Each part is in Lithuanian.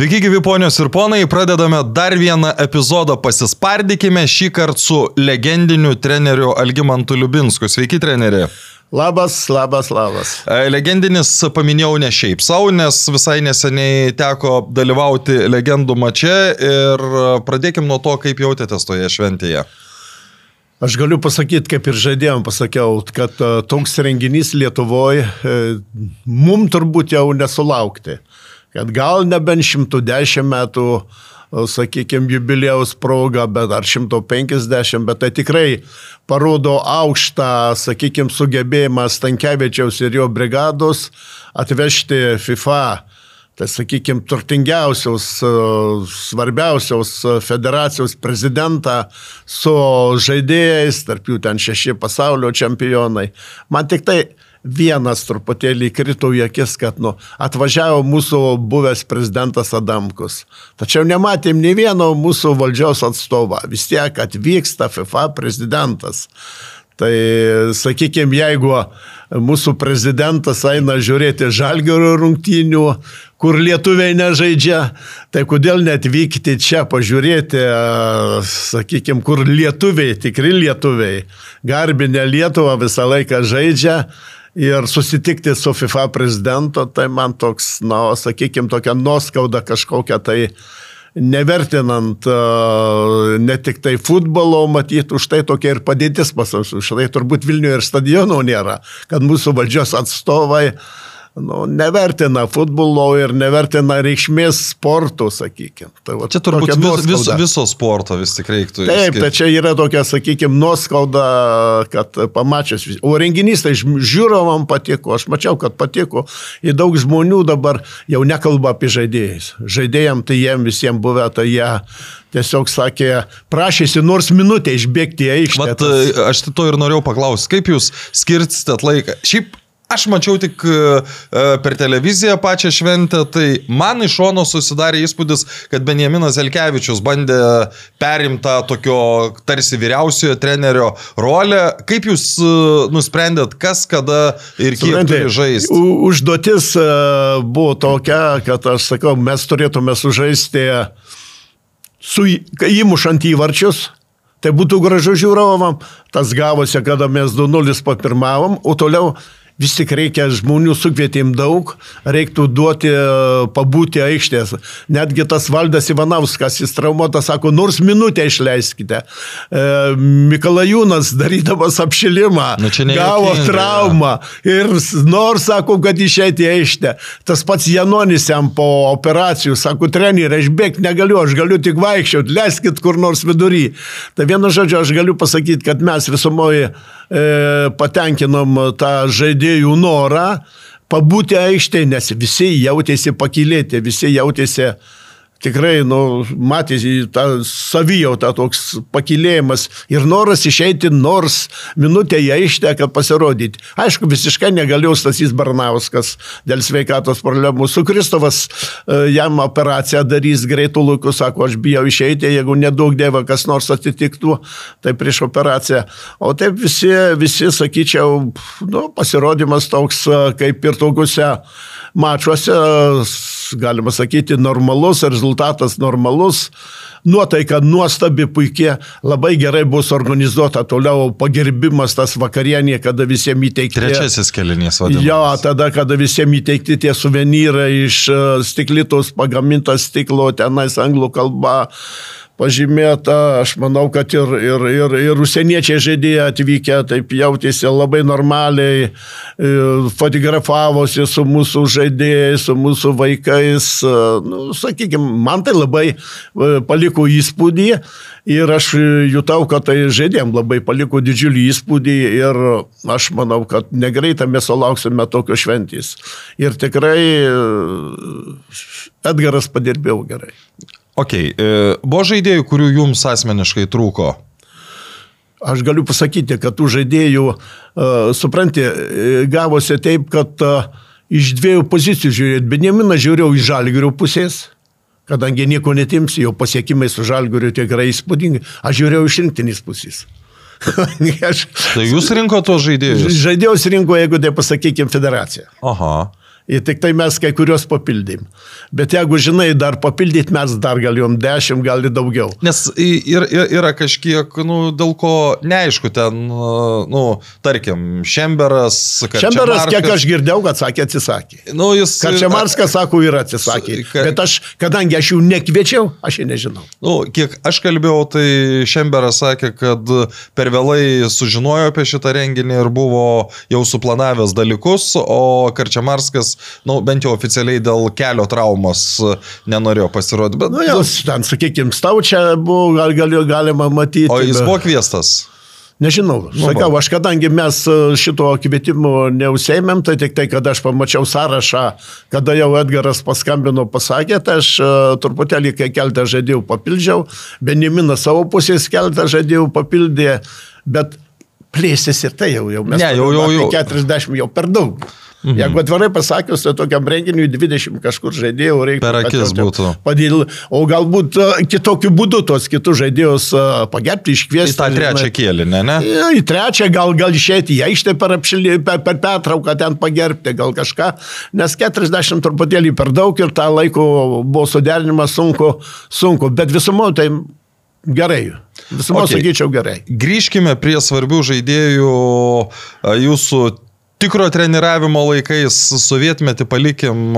Sveiki, gyvi ponios ir ponai, pradedame dar vieną epizodą pasispardykime, šį kartą su legendiniu treneriu Algimantu Liubinsku. Sveiki, treneri. Labas, labas, labas. E, legendinis paminėjau ne šiaip savo, nes visai neseniai teko dalyvauti legendų mače ir pradėkim nuo to, kaip jautėtės toje šventėje. Aš galiu pasakyti, kaip ir žaidėjom pasakiau, kad e, toks renginys Lietuvoje mum turbūt jau nesulaukti kad gal nebent 110 metų, sakykime, jubilėjaus proga, bet ar 150, bet tai tikrai parodo aukštą, sakykime, sugebėjimą Stankievičiaus ir jo brigados atvežti FIFA tai sakykime, turtingiausios, svarbiausios federacijos prezidentą su žaidėjais, tarp jų ten šeši pasaulio čempionai. Man tik tai vienas truputėlį krito į akis, kad nu, atvažiavo mūsų buvęs prezidentas Adamkus. Tačiau nematėm nei vieno mūsų valdžios atstovą. Vis tiek atvyksta FIFA prezidentas. Tai sakykime, jeigu mūsų prezidentas eina žiūrėti žalgerio rungtynių, kur lietuviai nežaidžia, tai kodėl net vykti čia pažiūrėti, sakykime, kur lietuviai, tikri lietuviai, garbinė Lietuva visą laiką žaidžia ir susitikti su FIFA prezidentu, tai man toks, na, sakykime, tokia nuoskauda kažkokia tai nevertinant uh, ne tik tai futbolo, matyti už tai tokia ir padėtis pas mus, už tai turbūt Vilniuje ir stadionų nėra, kad mūsų valdžios atstovai uh, nu, nevertina futbolo ir nevertina reikšmės sporto, sakykime. Tai va, čia turbūt vis, vis, viso sporto vis tik reiktų. Taip, tai čia yra tokia, sakykime, nuoskauda, kad pamačius. O renginys tai žiūrovam patiko, aš mačiau, kad patiko. Ir daug žmonių dabar jau nekalba apie žaidėjus. Žaidėjams tai jiem visiems buvę, tai jie tiesiog sakė, prašėsi nors minutę išbėgti į aikštę. Vat, tas... Aš to ir norėjau paklausti, kaip jūs skirstat laiką. Šiaip Aš mačiau tik e, e, per televiziją pačią šventę, tai man iš šono susidarė įspūdis, kad Benjaminas Elkevičius bandė perimtą tokio tarsi vyriausiojo trenerio rolę. Kaip jūs e, nusprendėt, kas, kada ir kiek turi žaisti? Užduotis buvo tokia, kad aš sakau, mes turėtume sužaisti su įmušant įvarčius. Tai būtų gražu žiūrovam, tas gavosi, kada mes 2-0 papirmavom, o toliau vis tik reikia žmonių sukvietėm daug, reiktų duoti e, pabūti aikštės. Netgi tas valdas Ivanauskas, jis traumuotas, sako, nors minutę išleiskite. E, Mikalajūnas darydamas apšilimą nu, gavo traumą ir nors sako, kad išeiti aikštę. Tas pats Janonis jam po operacijų sako, treneri, aš bėgti negaliu, aš galiu tik vaikščioti, leiskit kur nors vidury. Tai vienu žodžiu, aš galiu pasakyti, kad mes visumoje patenkinom tą žaidėjų norą pabūti aikštėje, nes visi jautėsi pakilėti, visi jautėsi tikrai, nu, matėsi tą savijautą, toks pakilėjimas ir noras išeiti nors minutę į aikštę, kad pasirodyti. Aišku, visiškai negalėjo Stasys Barnauskas dėl sveikatos problemų. Su Kristofas e, jam operaciją darys greitų laikų, sako, aš bijau išeiti, jeigu nedaug dėva kas nors atitiktų, tai prieš operaciją. O taip visi, visi sakyčiau, nu, pasirodymas toks e, kaip ir tokiuose mačiuose, galima sakyti, normalus, rezultatas normalus, nuotaika nuostabi, puikia, labai gerai bus organizuota toliau pagerbimas tas vakarienė, kada visiems įteikti. Trečiasis kelinys vadinamas. Jo, tada, kada visiems įteikti tie suvenyrai iš e, stiklitos pagamintas stiklo, tenais anglų kalba pažymėta, aš manau, kad ir, ir, ir, ir užsieniečiai žaidėjai atvykę taip jautėsi labai normaliai, e, fotografavosi su mūsų žaidėjais, su mūsų vaikais. E, nu, Sakykime, man tai labai e, paliko įspūdį ir aš jutau, kad tai žaidėjim labai paliko didžiulį įspūdį ir aš manau, kad negreitai mes sulauksime tokio šventys. Ir tikrai Edgaras padirbėjo gerai. Ok, e, buvo žaidėjų, kurių jums asmeniškai trūko? Aš galiu pasakyti, kad tų žaidėjų, uh, supranti, e, gavosi taip, kad iš dviejų pozicijų žiūrėt, Benjaminą žiūrėjau iš žalgirių pusės, kadangi nieko netims, jo pasiekimai su žalgiriu tikrai įspūdingi, aš žiūrėjau iš rinktinės pusės. aš, tai jūs rinko tos žaidėjus? Žaidėjus rinko, jeigu tai pasakykime, federacija. Aha. Ir tik tai mes kai kuriuos papildėm. Bet jeigu žinai, dar papildyti mes dar galėjom 10, gal ir daugiau. Nes ir, ir, yra kažkiek, nu, dėl ko neaišku ten, nu, tarkim, Šemberas. Šemberas, kiek aš girdėjau, kad sakė, atsisakė. Nu, jis... Karčiamarskas, sako, yra atsisakė. Bet aš, kadangi aš jų nekviečiau, aš jį nežinau. Nu, kiek aš kalbėjau, tai Šemberas sakė, kad per vėlai sužinojo apie šitą renginį ir buvo jau suplanavęs dalykus, o Karčiamarskas nu, bent jau oficialiai dėl kelio traumos e, nenorėjo pasirodyti. Bet... Nu, jau, ten, sakykime, staučia buvo, gal, gal, galima matyti. O jis bet... buvo kviestas? Nežinau, nu, sakau, aš kadangi mes e, šito kvietimu neusėmėm, tai tik tai, kad aš pamačiau sąrašą, kada jau Edgaras paskambino, pasakė, tai aš uh, truputėlį kai keltą žadėjau papildžiau, Benjaminas savo pusės keltą žadėjau papildė, bet plėsis ir tai jau, jau mes ne, jau, jau, jau. 40 jau per daug. Mhm. Jeigu atvarai pasakius, tai tokiam renginiui 20 kažkur žaidėjų reikia. Per akis būtų. Padėl, o galbūt kitokiu būdu tos kitus žaidėjus pagerbti, iškviesti. Į tą trečią kėlį, ne? ne? Į trečią gal, gal išėti į aikštę per, apšilį, per, per pertrauką ten pagerbti, gal kažką. Nes 40 truputėlį per daug ir tą laiko buvo suderinimas sunku, sunku. Bet visumo tai Gerai. Visumą okay. sakyčiau gerai. Grįžkime prie svarbių žaidėjų jūsų tikro treniravimo laikais, sovietmetį palikim,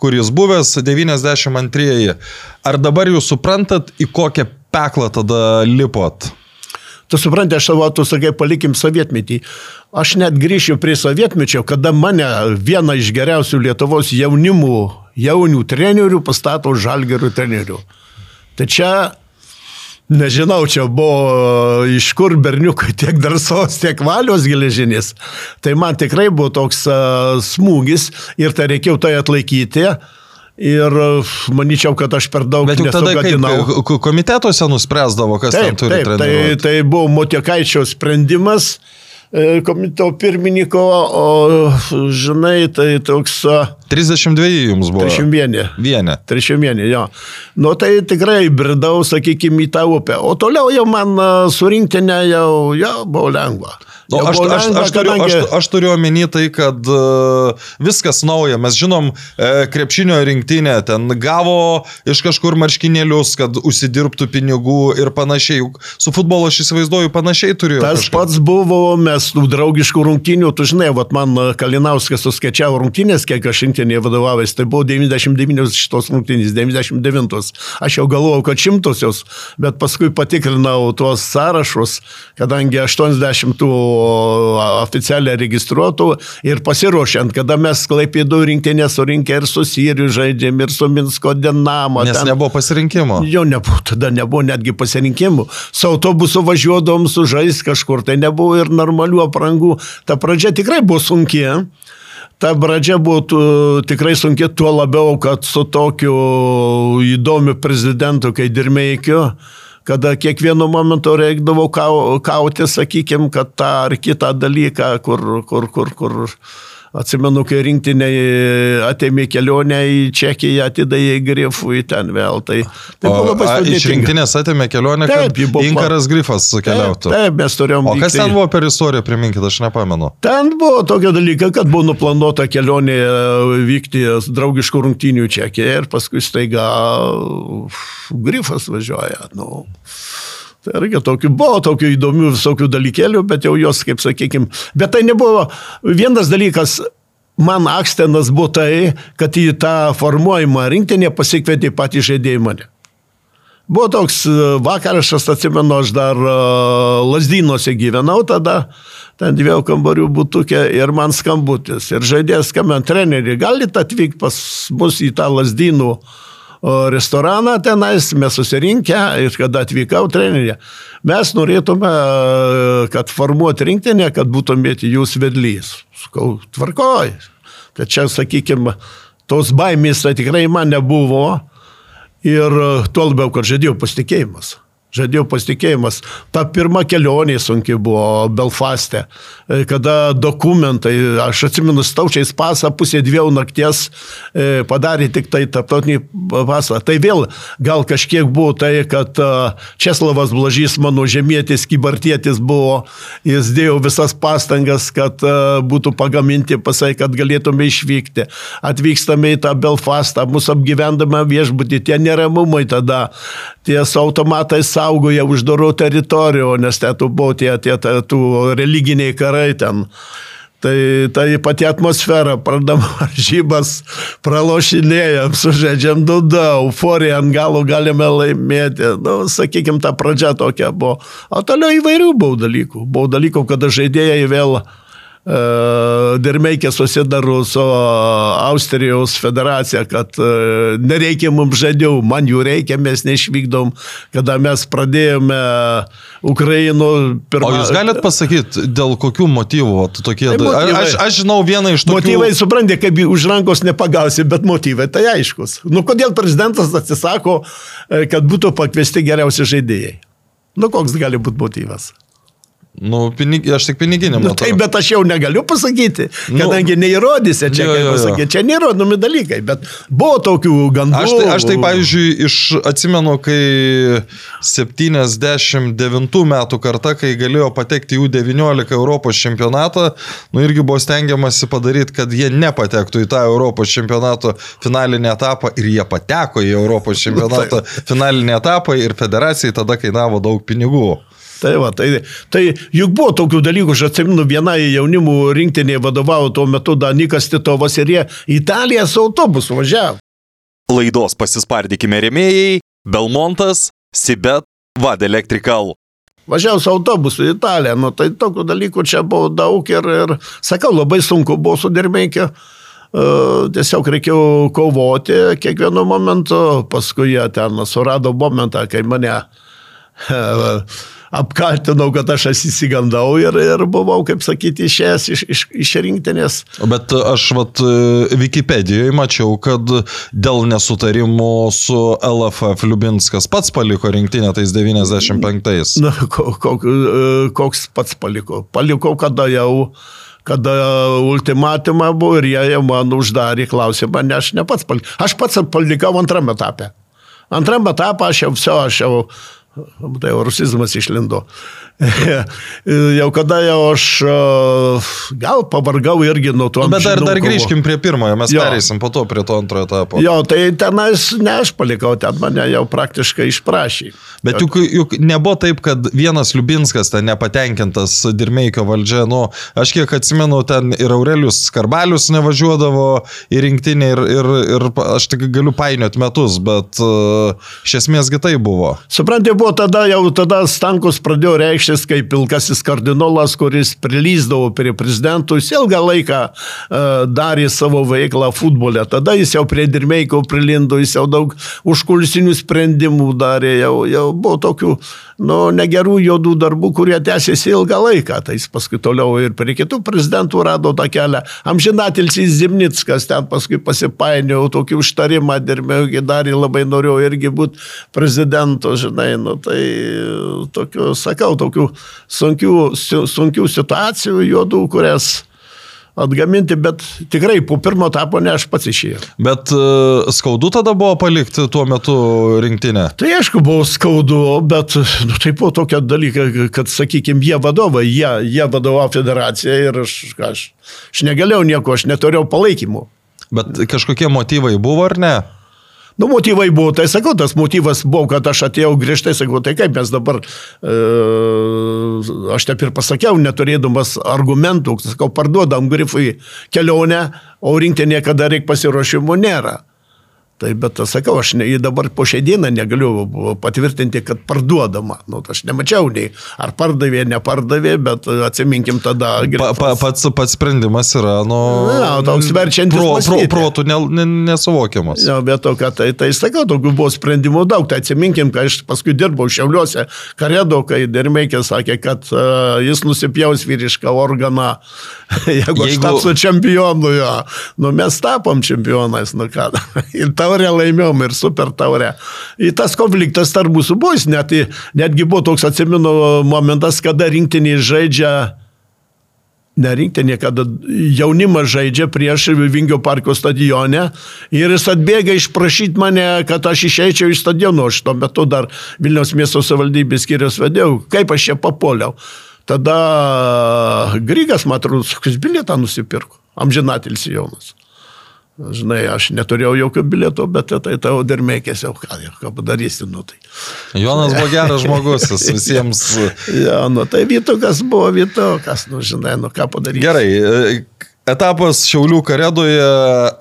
kur jis buvęs, 92-ieji. Ar dabar jūs suprantat, į kokią peklą tada lipot? Tu supranti, aš savo, tu sakai, palikim sovietmetį. Aš net grįšiu prie sovietmečio, kada mane vieną iš geriausių Lietuvos jaunimų, jaunių trenerių pastato žalgerių trenerių. Tai čia Nežinau, čia buvo iš kur berniukai tiek drąsos, tiek valios geležinis. Tai man tikrai buvo toks uh, smūgis ir tai reikėjo tai atlaikyti. Ir manyčiau, kad aš per daug nesugadinau. Komitetuose nuspręsdavo, kas taip, ten turi taip, tai, tai buvo Motiekaičio sprendimas. Uh, E, komiteto pirmininko, o žinai, tai toks... 32 jums buvo. 31. Vienė. 31, jo. Nu tai tikrai bridau, sakykime, į tą upę. O toliau jau man surinkti ne jau, jau buvo lengva. Nu, aš, lengva, aš, aš, turiu, kadangi... aš, aš turiu omeny tai, kad uh, viskas nauja. Mes žinom, uh, krepšinio rinktinė ten gavo iš kažkur marškinėlius, kad užsidirbtų pinigų ir panašiai. Su futbolu aš įsivaizduoju panašiai turiu. Tas kažką. pats buvo, mes draugiškų rungtinių, tu žinai, vat man Kalinauskas suskaičiavo rungtinės, kiek aš rinktinėje vadovavęs, tai buvo 99 šitos rungtinės, 99. Aš jau galvojau, kad šimtosios, bet paskui patikrinau tuos sąrašus, kadangi 80 tų oficialiai registruotų ir pasiruošiant, kada mes Klaipėdų rinktinė surinkę ir su Siriu žaidėm, ir su Minsko Dinamo. Nes ten, nebuvo pasirinkimo. Jo nebuvo, tada nebuvo netgi pasirinkimų. Su autobusu važiuodom su žais kažkur, tai nebuvo ir normalių aprangų. Ta pradžia tikrai buvo sunki. Ta pradžia buvo tikrai sunki, tuo labiau, kad su tokiu įdomiu prezidentu, kai Dirmeikiu, kada kiekvienu momentu reikdavo kauti, sakykime, kad tą ar kitą dalyką, kur, kur, kur, kur Atsimenu, kai rinktinė atėmė kelionę į Čekiją, atidavė Grifui ten vėl. Tai, tai buvo labai sudėtinga. Iš rinktinės atėmė kelionę, taip, kad buvo Inkaras Grifas keliautų. Taip, taip, mes turėjom. O kas ten buvo per istoriją, priminkit, aš nepamenu. Ten buvo tokio dalyko, kad buvo nuplanuota kelionė vykti draugiškų rungtinių Čekiją ir paskui staiga Grifas važiuoja. Nu. Tai reikia tokių, buvo tokių įdomių visokių dalykėlių, bet jau jos, kaip sakykime, bet tai nebuvo vienas dalykas. Man akstenas buvo tai, kad į tą formuojimą rinktinę pasikvietė patį žaidėjį mane. Buvo toks e, vakaras, aš atsimenu, aš dar e, lasdynuose gyvenau tada, ten dviejų kambarių būtukė ir man skambutis. Ir žaidėjas skambant treneriui, galit atvykti pas mus į tą lasdynų uh, restoraną tenais, mes susirinkę ir kada atvykau trenerė, mes norėtume, kad formuoti rinktinę, kad būtumėte jūs vedlys. Sakau, tvarkoj. Tai čia, sakykime, tos baimės tai tikrai man nebuvo ir tuo labiau, kad žadėjau pasitikėjimas. Žadėjo pasitikėjimas. Ta pirma kelionė sunki buvo Belfaste, e, kada dokumentai, aš atsimenu, staučiais pasą pusė dviejų nakties e, padarė tik tai tarptautinį pasą. Tai vėl gal kažkiek buvo tai, kad e, Česlavas Blažys, mano žemėtis, kibartietis buvo, jis dėjo visas pastangas, kad būtų pagaminti pasai, kad galėtume išvykti. Atvykstame į tą Belfastą, mūsų apgyvendame viešbutį, tie neramumai tada, tie su automatais saugoja uždarų teritorijų, nes ten buvo tie, tie, tie tų religiniai karai ten. Tai, tai pati atmosfera, pradam varžybas, pralošinėjom, sužaidžiam dudą, euforija ant galo galime laimėti. Nu, sakykime, ta pradžia tokia buvo. O toliau įvairių buvo dalykų. Buvo dalykų, kada žaidėjai vėl uh, E, Dirmeikė susidaru su Austrijos federacija, kad e, nereikia mums žadėjų, man jų reikia, mes neišvykdom, kada mes pradėjome Ukraino pirmą. O jūs galite pasakyti, dėl kokių motyvų tokie? Tai motyvai, aš, aš žinau vieną iš tokių. Motyvai, suprantate, kaip už rankos nepagausi, bet motyvai tai aiškus. Nu, kodėl prezidentas atsisako, e, kad būtų pakviesti geriausi žaidėjai? Nu, koks gali būti motyvas? Nu, pinig, aš tik piniginį matau. Nu, taip, bet aš jau negaliu pasakyti, nu, kadangi neįrodysi čia, jo, jo. Pasakyti, čia neįrodomi dalykai, bet buvo tokių gandų. Aš tai, aš tai pavyzdžiui, iš, atsimenu, kai 79 metų karta, kai galėjo patekti jų 19 Europos čempionatą, nu irgi buvo stengiamasi padaryti, kad jie nepatektų į tą Europos čempionato finalinį etapą ir jie pateko į Europos čempionato finalinį etapą ir federacijai tada kainavo daug pinigų. Tai, va, tai, tai juk buvo tokių dalykų, aš atsimenu, vienai jaunimų rinktinėje vadovavo tuo metu Danikas Titovas ir jie į Italiją su autobusu važiavo. Laidos pasispardykime remėjai Belmontas, Sibet, Vad Electrical. Važiavau su autobusu į Italiją, nu, tai tokių dalykų čia buvo daug ir, ir sakau, labai sunku buvo sudirmėkė. Uh, tiesiog reikėjo kovoti kiekvienu momentu, paskui jie ten surado momentą, kai mane uh, apkaltinau, kad aš įsigandau ir, ir buvau, kaip sakyti, išėjęs iš, iš, iš rinktinės. Bet aš vat Wikipedijoje mačiau, kad dėl nesutarimų su LFF Liubinskas pats paliko rinktinę tais 95-ais. Na, kok, koks pats paliko? Palikau, kada jau kada ultimatumą buvo ir jie man uždarė klausimą, ne aš ne pats palikau. Aš pats palikau antrame etape. Antram etapą aš jau, viso, aš jau Tai jau rusizmas išlindo. jau kada jau aš gal pavargau irgi nuo to. Bet dar, dar grįžkim prie pirmojo, mes jo. pereisim po to prie to antrojo etapo. Jo, tai tenais ne aš palikau, ten mane jau praktiškai išprašė. Bet juk, juk nebuvo taip, kad vienas Liubinskas ten nepatenkintas Dirmeikio valdžia, nu, aš kiek atsimenu, ten ir Aurelius Skarbalius nevažiuodavo į rinktinį ir, ir, ir aš tik galiu painioti metus, bet uh, iš esmės kitai buvo. Suprantate, buvo tada jau tada Stankus pradėjo reikštis kaip pilkasis kardinolas, kuris prilyzdavo prie prezidentų. Jis ilgą laiką uh, darė savo veiklą futbole. Tada jis jau prie Dirmeiko prilindo, jis jau daug užkulisinių sprendimų darė. Jau, jau buvo tokių nu, negerų juodų darbų, kurie tęsiasi ilgą laiką. Tai jis paskui toliau ir prie kitų prezidentų rado tą kelią. Amžinatilsis Zimnickas ten paskui pasipainiojo tokį užtarimą, Dirmeikį darė, labai norėjau irgi būti prezidentu, žinai. Nu, tai tokių, sakau, tokių sunkių, sunkių situacijų, juodų, kurias atgaminti, bet tikrai po pirmo etapo ne aš pats išėjau. Bet uh, skaudu tada buvo palikti tuo metu rinktinę? Tai aišku, buvo skaudu, bet nu, tai buvo tokia dalyka, kad, sakykime, jie vadovai, jie, jie vadovavo federaciją ir aš, aš, aš negalėjau nieko, aš neturėjau palaikymų. Bet kažkokie motyvai buvo ar ne? Nu, motyvai buvo, tai sakau, tas motyvas buvo, kad aš atėjau grįžtai, sakau, tai kaip mes dabar, e, aš taip ir pasakiau, neturėdamas argumentų, sakau, parduodam grifui kelionę, o rinkti niekada reikia pasiruošimo nėra. Tai bet, sakau, aš ne, dabar po šią dieną negaliu patvirtinti, kad parduodama. Nu, aš nemačiau nei ar pardavė, nepardavė, bet atsiminkim tada. Pa, pa, pats, pats sprendimas yra, nu, ja, toks verčiantis. Pro, pro, protų ne, ne, nesuvokiamas. Ja, bet to, kad tai, tai sakau, tokių buvo sprendimų daug. Tai atsiminkim, kai aš paskui dirbau Šiauliuose, Karedo, kai Dermeikė sakė, kad uh, jis nusipjaus vyrišką organą, jeigu, jeigu... aš tapsiu čempionu, jo. Nu, mes tapom čempionais, nu ką. Taurę laimėjom ir super taurę. Ir tas konfliktas tarp mūsų buvo, net, netgi buvo toks, atsimenu, momentas, kada rinktiniai žaidžia nerinktinė, kada jaunimas žaidžia prieš Vingio parko stadione ir jis atbėga išprašyti mane, kad aš išeičiau iš stadiono, aš tuo metu dar Vilniaus miesto savivaldybės skyrius vedėjau, kaip aš čia papoliau. Tada Grygas, man atrodo, kokius bilietą nusipirko, amžinatilis Jonas. Žinai, aš neturėjau jokio bilieto, bet tai tavo dermėkėse, ką, ką padarysi, nu tai. Jonas buvo geras žmogus, jis visiems. ja, nu tai Vytukas buvo Vytukas, nu žinai, nu ką padaryti. Gerai, etapas Šiaulių karedoje,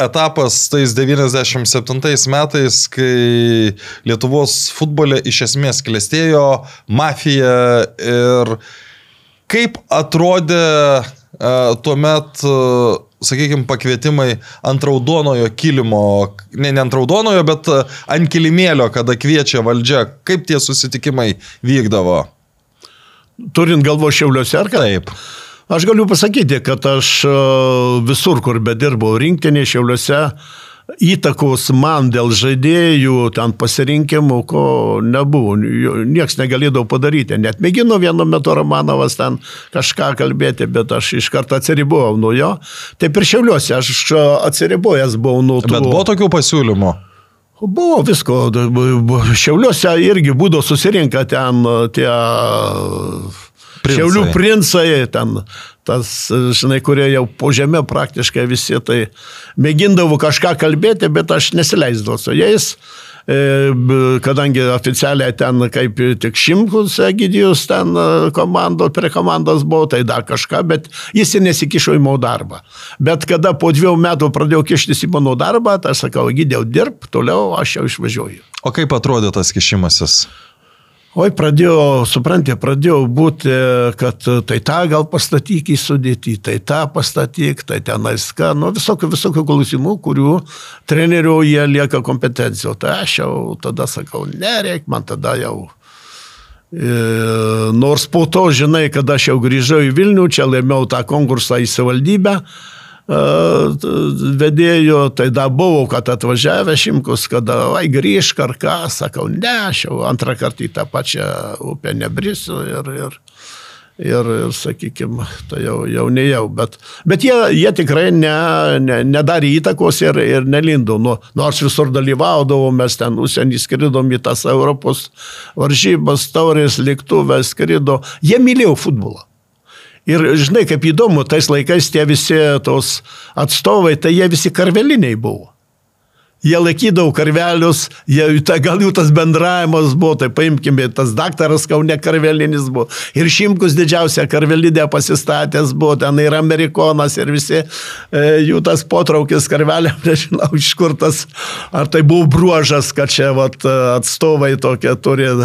etapas tais 97 metais, kai Lietuvos futbole iš esmės klestėjo mafija ir kaip atrodė uh, tuomet uh, sakykime, pakvietimai ant raudonojo kilimo, ne, ne ant raudonojo, bet e, ant kilimėlio, kada kviečia valdžia, kaip tie susitikimai vykdavo? Turint galvo šiauliuose ar ką? Taip. Aš galiu pasakyti, kad aš e, visur, kur bedirbau rinktinė šiauliuose, įtakos man dėl žaidėjų, ten pasirinkimų, ko nebuvo. Niekas negalėdavo padaryti. Net mėgino vienu metu Romanovas ten kažką kalbėti, bet aš iš karto atsiribojau nuo jo. Taip ir šiauliuosi, aš atsiribojęs buvau nuo to. Bet buvo tokių pasiūlymų. Buvo visko. Šiauliuose irgi būdo susirinka ten tie princai. Šiaulių princai, ten tas, žinai, kurie jau po žemę praktiškai visi tai mėgindavo kažką kalbėti, bet aš nesileisdavau su jais, e, kadangi oficialiai ten kaip tik Šimkus Egidijus ten e, komando, prie komandos buvo, tai dar kažką, bet jis ir nesikišo į mano darbą. Bet kada po dviejų metų pradėjau kištis į mano darbą, tai aš sakau, Egidijau, dirb, toliau aš jau išvažiuoju. O kaip atrodė tas kišimasis? Oi, pradėjo, suprantė, pradėjo būti, kad tai tą gal pastatyk į sudėtį, tai tą pastatyk, tai tenais ką, nu visokių, visokių klausimų, kurių trenerių jie lieka kompetencijų. Tai aš jau tada sakau, nereik man tada jau. E, nors po to, žinai, kada aš jau grįžau į Vilnių, čia laimėjau tą konkursą į savivaldybę, vedėjo, tai da buvo, kad atvažiavę šimkus, kada, ai, grįžk ar ką, sakau, ne, aš jau antrą kartą į tą pačią upę nebrisiu ir, ir, ir, ir sakykime, tai jau, jau ne jau, bet, bet jie, jie tikrai ne, ne, nedarė įtakos ir, ir nelindo, nu, nors visur dalyvaudavom, mes ten užsienį skridom į tas Europos varžybas, taurės lėktuvę skrido, jie mylėjo futbolą. Ir žinai, kaip įdomu, tais laikais tie visi tos atstovai, tai jie visi karveliniai buvo. Jie laikydavo karvelius, jie, ta, gal jų tas bendravimas buvo, tai paimkime, tas daktaras Kaune karvelinis buvo. Ir Šimkus didžiausia karvelinė pasistatęs buvo, ten ir amerikonas, ir visi e, jų tas potraukis karveliam, nežinau, iš kur tas, ar tai buvo bruožas, kad čia vat, atstovai tokie turi e,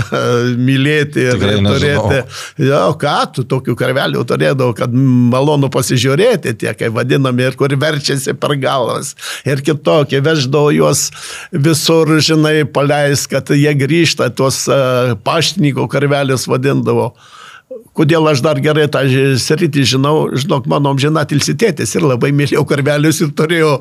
mylėti ir Tikrai turėti. Jo, ką tu tokių karvelių turėdavo, kad malonu pasižiūrėti, tie, kaip vadinami, ir kur verčiasi per galvas. Ir kitokie veždavo juos juos visur, žinai, paleis, kad jie grįžta, tuos uh, paštininko karvelius vadindavo. Kodėl aš dar gerai tą sritį žinau, žinok, mano amžinatilsi tėtis ir labai mylėjau karvelius ir turėjau,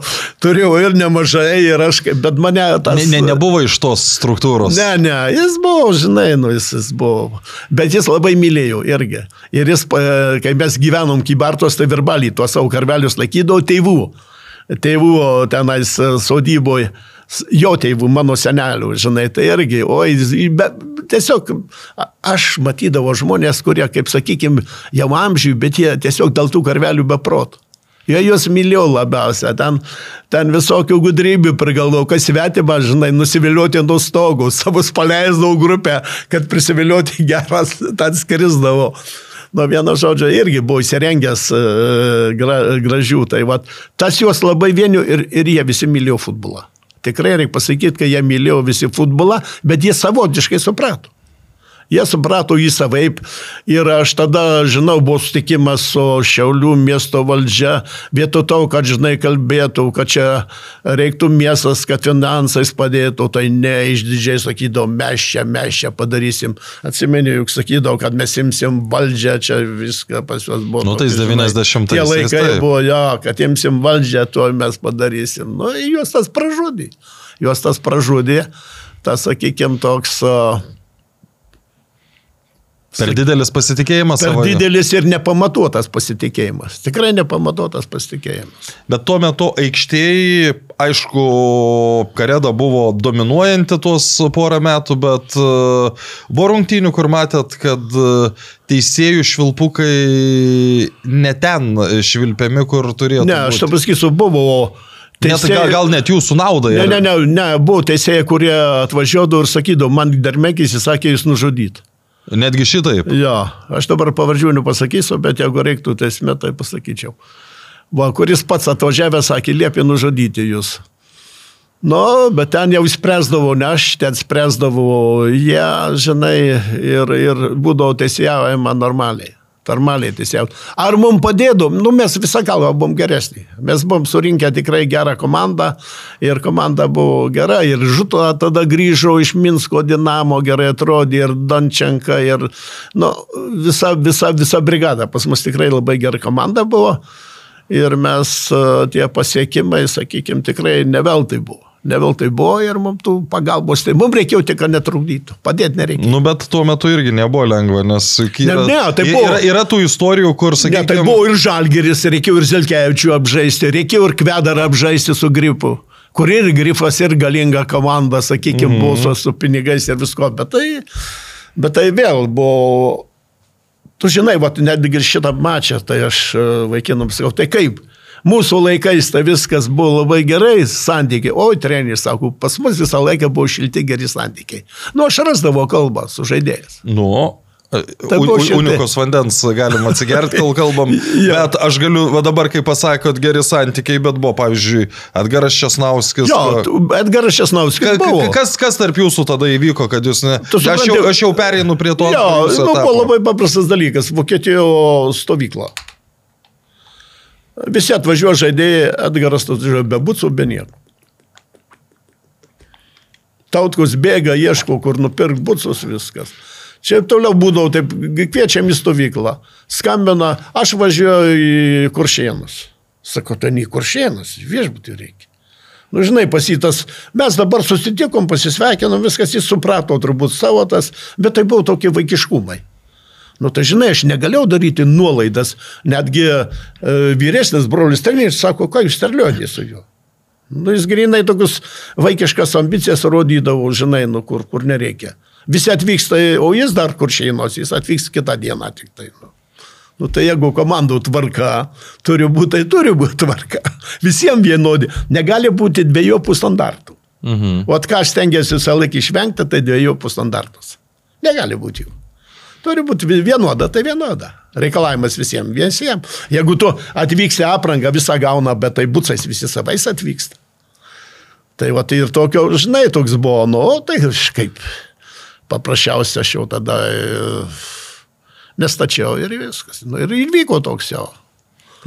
turėjau ir nemažai, ir aš, bet mane tas... Ne, ne, nebuvo iš tos struktūros. Ne, ne, jis buvo, žinai, nu, jis, jis buvo, bet jis labai mylėjo irgi. Ir jis, kai mes gyvenom Kybartos, tai virbalį tuos savo karvelius laikydavo tėvų tėvų tenais e, sodyboje, jo tėvų, mano senelių, žinai, tai irgi, oi, bet tiesiog aš matydavau žmonės, kurie, kaip sakykime, jau amžiui, bet jie tiesiog dėl tų karvelių beprotų. Jie juos mylėjo labiausia, ten, ten visokių gudrybių prigalvau, kas svetima, žinai, nusiviliuoti nuo stogų, savus paleisdavau grupę, kad prisiviliuoti geras, ten skrisdavau nuo vieno žodžio irgi buvo įsirengęs e, gra, gražių. Tai va, tas juos labai vienių ir, ir jie visi mylėjo futbolą. Tikrai reikia pasakyti, kad jie mylėjo visi futbolą, bet jie savotiškai suprato. Jie suprato jį savaip ir aš tada, žinau, buvo sutikimas su Šiaulių miesto valdžia, vietoj to, kad, žinai, kalbėtų, kad čia reiktų miestas, kad finansais padėtų, tai ne, išdidžiai sakydavo, mes čia, mes čia padarysim. Atsimenu, juk sakydavo, kad mes imsim valdžią, čia viską pas juos buvo. Nu, tai 90-ais. Tie laikai taip. buvo, jo, kad imsim valdžią, to mes padarysim. Nu, juos tas pražudė. juos tas pražudė, tas, sakykime, toks uh, Per didelis pasitikėjimas. per savo- didelis ir nepamatuotas pasitikėjimas. Tikrai nepamatuotas pasitikėjimas. Bet tuo metu aikštėje, aišku, Kareda buvo dominuojanti tuos porą metų, bet e, buvo rungtynių, kur matėt, kad e, teisėjų švilpukai ne ten švilpiami, kur turėjo. Ne, aš tą pasakysiu, buvo. Net, gal, gal net jūsų naudai. Ne, ne, ne, ne, buvo teisėjai, kurie atvažiuodavo ir sakydavo, man darmekis įsakė jūs nužudyti. Netgi šitaip. Jo, aš dabar pavardžių nepasakysiu, bet jeigu reiktų teisme, tai pasakyčiau. Va, kuris pats atvažiavęs sakė, liepė nužudyti jūs. Nu, bet ten jau spręsdavo, ne aš, ten spręsdavo jie, žinai, ir, ir būdavo teisėjavimo normaliai. Normaliai teisėjau. Ar mums padėdavo? Nu, mes visą galvą buvom geresni. Mes buvom surinkę tikrai gerą komandą ir komanda buvo gera. Ir Žuto tada grįžo iš Minsko Dinamo, gerai atrodė, ir Dončenka, ir nu, visa, visa, visa brigada. Pas mus tikrai labai gera komanda buvo. Ir mes e, tie pasiekimai, sakykime, tikrai neveltai buvo. Neveltai buvo ir mums tų pagalbos, tai mums reikėjo tik, kad netrukdytų. Padėti nereikia. Nu, bet tuo metu irgi nebuvo lengva, nes kyla, Ne, ne, tai buvo- yra, yra tų istorijų, kur, Ne, sakykime, tai buvo ir Žalgeris, reikėjo ir Zelkevičių apžaisti, reikėjo ir Kvedarą apžaisti su Gripu. Kur ir Grifas ir galinga komanda, sakykime, mm -hmm. buvo su, pinigais ir visko. Bet tai, bet tai vėl buvo... Tu žinai, vat, netgi ir šitą mačą, tai aš e, vaikinam sakau, tai kaip? Mūsų laikais tai viskas buvo labai gerai, santykiai. Oi, treneris, sako, pas mus visą laiką buvo šilti geri santykiai. Nu, aš rasdavau kalbą su žaidėjas. Nu, Tai u- šiltai. unikos vandens galima atsigerti, kol kalbam. Bet aš galiu, va dabar, kai pasakot, geri santykiai, bet buvo, pavyzdžiui, Edgaras Česnauskis. Jo, Edgaras Šesnauskis Ka- Kas, kas tarp jūsų tada įvyko, kad jūs ne... Tu Aš jau, aš jau pereinu prie to. Jo, nu, buvo labai paprastas dalykas. Vokietijoje stovykla. Visi atvažiuoja žaidėjai, Edgaras atvažiuoja be bucų, be nieko. Tautkus bėga, ieško, kur nupirkti bucus, viskas. Čia toliau būdavo, taip, kviečiam į stovyklą. Skambina, aš važiuoju į Kuršienus. Sako, tai ne į Kuršienus, viešbutį reikia. Nu, žinai, pasitas, mes dabar susitikom, pasisveikinom, viskas jis suprato turbūt savo tas, bet tai buvo tokie vaikiškumai. Nu, tai žinai, aš negalėjau daryti nuolaidas, netgi e, vyresnis brolis treneris sako, ką jūs terliuojate su juo. Nu, jis grinai tokius vaikiškas ambicijas rodydavo, žinai, nu, kur, kur nereikia. Visi atvyksta, o jis dar kur šeinos, jis atvyks kitą dieną tik tai. Nu. Nu, tai jeigu komandų tvarka turi būti, tai turi būti tvarka. Visiems vienodi. Negali būti dviejopų standartų. Mhm. O ką aš stengiuosi visą laiką išvengti, tai dviejopų standartus. Negali būti jų. Turi būti vi- vienoda, tai vienoda. Reikalavimas visiems, visiems. Jeigu tu atvyksi aprangą, visą gauna, bet tai būcais visi savais atvyksta. Tai va, tai ir tokio, žinai, toks buvo, nu, tai kažkaip paprasčiausia aš jau tada e, nestačiau ir viskas. Nu, ir įvyko toks jau.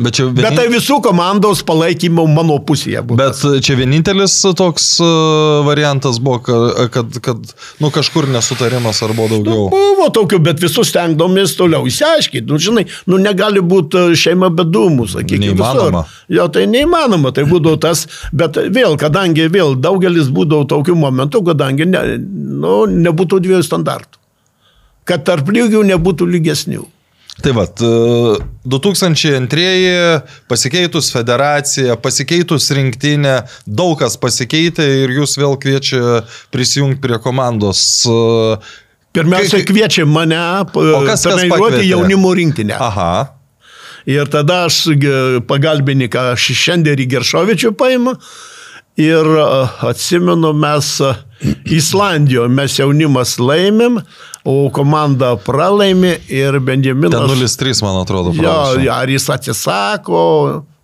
Bet čia, Bet tai visų komandos palaikymo mano pusėje buvo. Bet čia vienintelis toks e, variantas buvo, ka- kad, kad nu, kažkur nesutarimas ar buvo daugiau. Buvo tokių, bet visus stengdomės toliau įsiaiškinti. Nu, žinai, nu, negali būti šeima be dūmų, sakykime. Neįmanoma. Visur. Jo, tai neįmanoma, tai būdavo tas, bet vėl, kadangi vėl daugelis būdavo tokių momentų, kadangi ne, nu, nebūtų dviejų standartų. Kad tarp lygių nebūtų lygesnių. Tai vad, 2002 pasikeitus federacija, pasikeitus rinktinė, daug kas pasikeitė ir jūs vėl kviečia prisijungti prie komandos. E, Pirmiausia, kviečia mane kas treniruoti jaunimo rinktinę. Aha. Ir tada aš pagalbininką Šiandierį Geršovičių paimu. Ir atsimenu, mes Islandijoje mes jaunimas laimėm, o komanda pralaimė ir Ten Benjaminas. 0-3, man atrodo. Jo, pralošė. ar jis atsisako,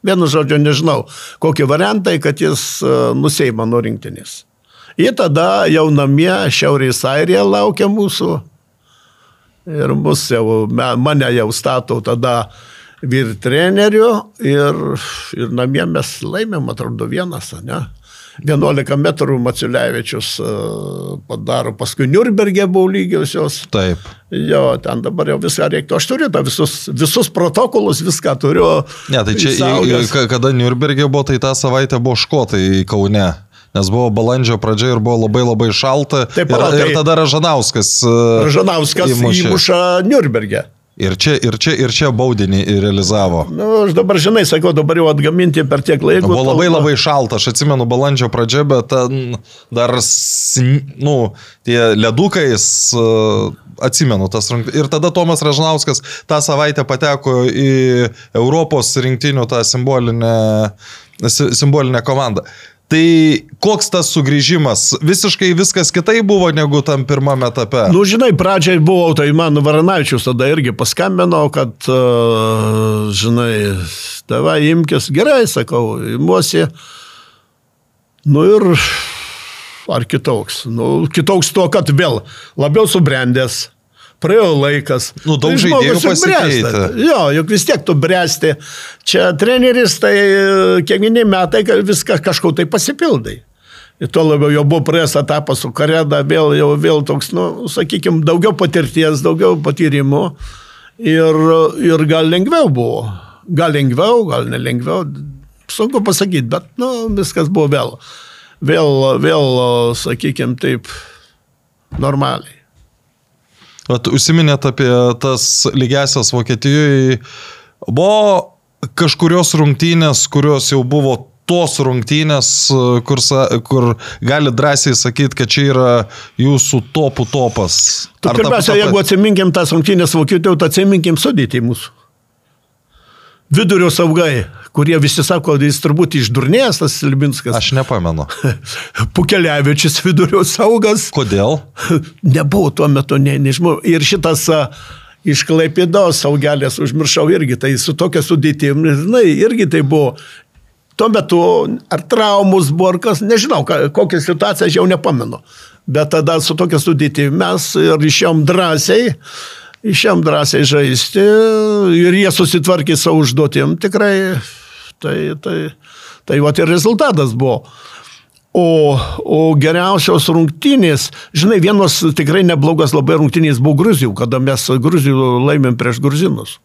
vienu žodžiu nežinau, kokie variantai, kad jis nuseima nuo rinktinės. Ir tada jau namie Šiaurės Airija laukia mūsų. Ir mus jau, mane jau stato tada vyr treneriu ir, ir namie mes laimėm, atrodo, vienas, ne? 11 metrų Maciulevičius e, padaro, paskui Nürnbergė buvo lygiausios. Taip. Jo, ten dabar jau viską reiktų. Aš turiu tą visus, visus protokolus, viską turiu. Ne, tai čia, į, išsaugęs. ka- kada Nürnbergė buvo, tai tą savaitę buvo škotai Kaune. nes buvo balandžio pradžia ir buvo labai labai šalta. Taip, ir, tai- ir tada Ražanauskas. e, Žanauskas įmušė. įmuša Nürnberge. Ir čia, ir čia, ir čia baudinį realizavo. Nu, aš dabar, žinai, sakau, dabar jau atgaminti per tiek laiko. Buvo labai tol- labai šalta, aš atsimenu balandžio pradžią, bet ten dar, nu, tie ledukais uh, atsimenu tas rungtynės. Ir tada Tomas Ražnauskas tą savaitę pateko į Europos rinktinių tą simbolinę, si- simbolinę komandą. Tai koks tas sugrįžimas? Visiškai viskas kitai buvo negu tam pirmame etape. Nu, žinai, pradžiai buvau, tai man Varanavičius tada irgi paskambino, kad, uh, žinai, tava imkis, gerai, sakau, imuosi. Nu ir ar kitoks. Nu, kitoks tuo, kad vėl labiau subrendęs. Praėjo laikas. Nu, daug Tai žaidėjų pasikeitė. Jo, juk vis tiek tu bręsti. Čia treneris, tai e, kiekvieni metai viską kažkur tai pasipildai. Ir tuo labiau jau buvo praėjęs etapas su kareda, vėl, jau vėl toks, nu, sakykime, daugiau patirties, daugiau patyrimų. Ir, ir gal lengviau buvo. Gal lengviau, gal nelengviau. Sunku pasakyti, bet, nu, viskas buvo vėl. Vėl, vėl sakykime, taip, normaliai. Vat užsiminėt apie tas lygesias Vokietijoje. Buvo kažkurios rungtynės, kurios jau buvo tos rungtynės, kur, kur gali drąsiai sakyti, kad čia yra jūsų topų topas. Tu pirmiausia, ta- jeigu atsiminkim tas rungtynės Vokietijoje, tai atsiminkim sudėtį mūsų. Vidurio saugai, kurie visi sako, jis turbūt išdurnėjęs tas Libinskas. Aš nepamenu. Pukeliavičius vidurio saugas. Kodėl? Nebuvo tuo metu, ne, nežinau. Ir šitas iš Klaipėdos saugelės užmiršau irgi, tai su tokia sudėtim, žinai, irgi tai buvo. Tuo metu ar traumus buvo, ar kas, nežinau, kokią situaciją aš jau nepamenu. Bet tada su tokia sudėtim mes ir išėjom drąsiai, išėjom drąsiai žaisti ir jie susitvarkė savo užduotim tikrai. Tai, tai, tai va ir rezultatas buvo. O, o geriausios rungtynės, žinai, vienos tikrai neblogas labai rungtynės buvo Gruzijų, kada mes Gruzijų laimėm prieš Gruzinus.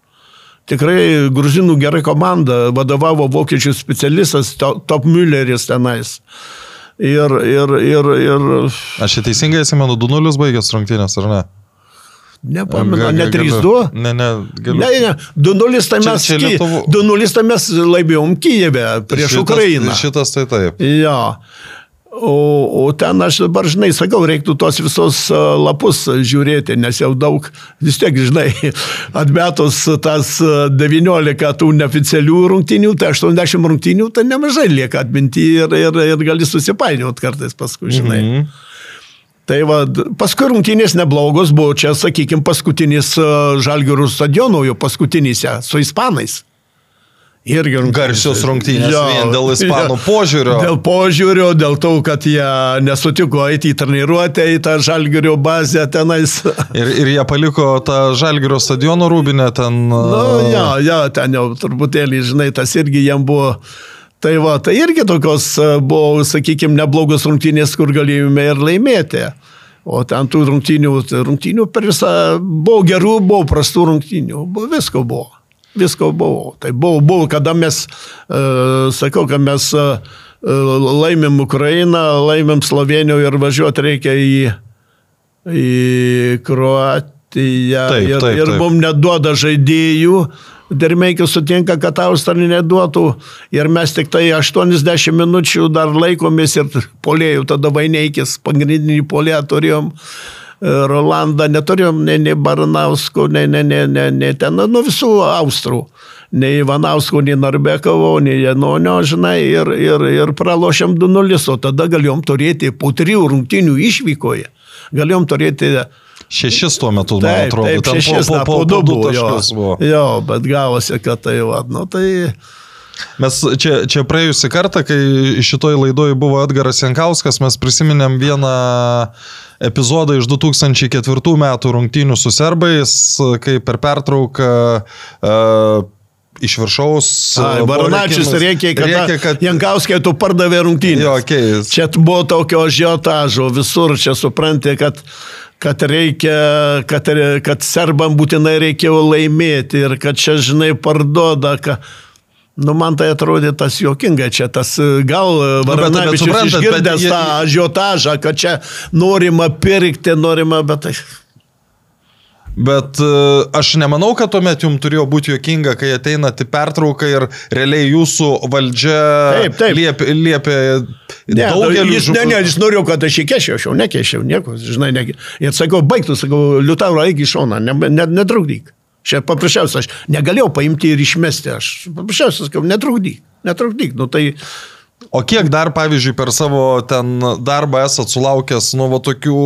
Tikrai Gruzinų gerai komanda, vadovavo vokiečių specialistas To- Top Mülleris tenais. Ir, ir, ir, ir Aš čia teisingai atsimenu, 2-0 baigęs rungtynės, ar ne? Nepamenu, ne ga- 3-2. galiu- Ne, ne, galiu. Ne, ne, 2-0 tai Čia- mes, čia Ky- Lietuvo- 2-0 tai mes laimėjom Kijeve prieš Šitas- Ukrainą. Šitas tai taip. Jo. O, o ten aš dabar, žinai, sakau, reiktų tos visos a, lapus žiūrėti, nes jau daug, vis tiek, žinai, atmetus tas a, 19 tų neoficialių rungtinių, tai 80 rungtinių, tai nemažai lieka atminti ir, ir, ir gali susipainioti kartais paskui, žinai. -hmm. Tai va, paskui rungtynės neblogos buvo, čia, sakykime, paskutinis a, Žalgirų stadionų, jau paskutinėse su ispanais. Irgi rungtynės. Garsios rungtynės vien dėl ispanų požiūrio. Dėl požiūrio, dėl to, kad jie nesutiko eiti į treniruotę, į tą žalgerio bazę tenais. Ir, ir jie paliko tą Žalgirio stadiono rūbinę ten. Nu, jo, jo, ten jau truputėlį, žinai, tas irgi jam buvo. Tai va, tai irgi tokios e, buvo, sakykime, neblogos rungtynės, kur galėjome ir laimėti. O ten tų rungtynių, rungtynių per visą, buvo gerų, buvo prastų rungtynių, buvo, visko buvo. Visko buvo. Tai buvo, buvo kada mes, uh, sakau, kad mes uh, laimėm Ukrainą, laimėm Sloveniją ir važiuoti reikia į, į Kroatiją. Taip, ir taip, ir taip. mums neduoda žaidėjų. Dermeikis sutinka, kad Australija neduotų ir mes tik tai 80 minučių dar laikomės ir polėjų, tada Vaineikis, pagrindinį polėją turėjom. Rolandą neturėjom, nei, nei Baranausko, nei, nei, nei, nei, nei ten, nu visų Austrų. Nei Ivanausko, nei Narbekovo, nei Janonio, žinai, ir, ir, ir pralošėm 2-0, o tada galėjom turėti po trijų rungtinių išvykoje. Galėjom turėti Šešis tuo metu, man Taip, atrodo. taip, ten šešis, po, po, po po, du buvo, jo. buvo. Jo, bet gavosi, kad tai, va, nu tai... Mes čia, čia praėjusią kartą, kai šitoj laidoj buvo Edgaras Jankauskas, mes prisiminėm vieną epizodą iš 2004 metų rungtynių su serbais, kai per pertrauką uh, iš viršaus... Baranačius rėkimas- rėkė, kad, rėkė, kad... Jankauskai tu pardavė rungtynės. Jo, okei. Čia buvo tokio žiotažo visur, čia supranti, kad, kad reikia, kad, kad serbam būtinai reikėjo laimėti ir kad čia, žinai, parduoda. Ka... Nu, man tai atrodė tas juokinga, čia tas e, gal e, bet Varanavičius bet išgirdęs jie- tą žiotažą, kad čia norima pirkti, norima, bet tai... Bet e, aš nemanau, kad tuomet jums turėjo būti juokinga, kai ateinate į pertrauką ir realiai jūsų valdžia Taip, taip. liepia, liepia Ne, daugeliu jis, ne, ne, jis norėjo, kad aš įkešiau, aš jau nekešiau nieko, žinai, ne. Ir sakau, baigtų, sakau, Liutauro, eik į šoną, ne, ne, netrukdyk. Čia paprasčiausia, aš negalėjau paimti ir išmesti, aš paprasčiausiai sakau, netrukdyk, netrukdyk. Nu, tai, O kiek dar, pavyzdžiui, per savo ten darbą esat sulaukęs, nu, va tokių,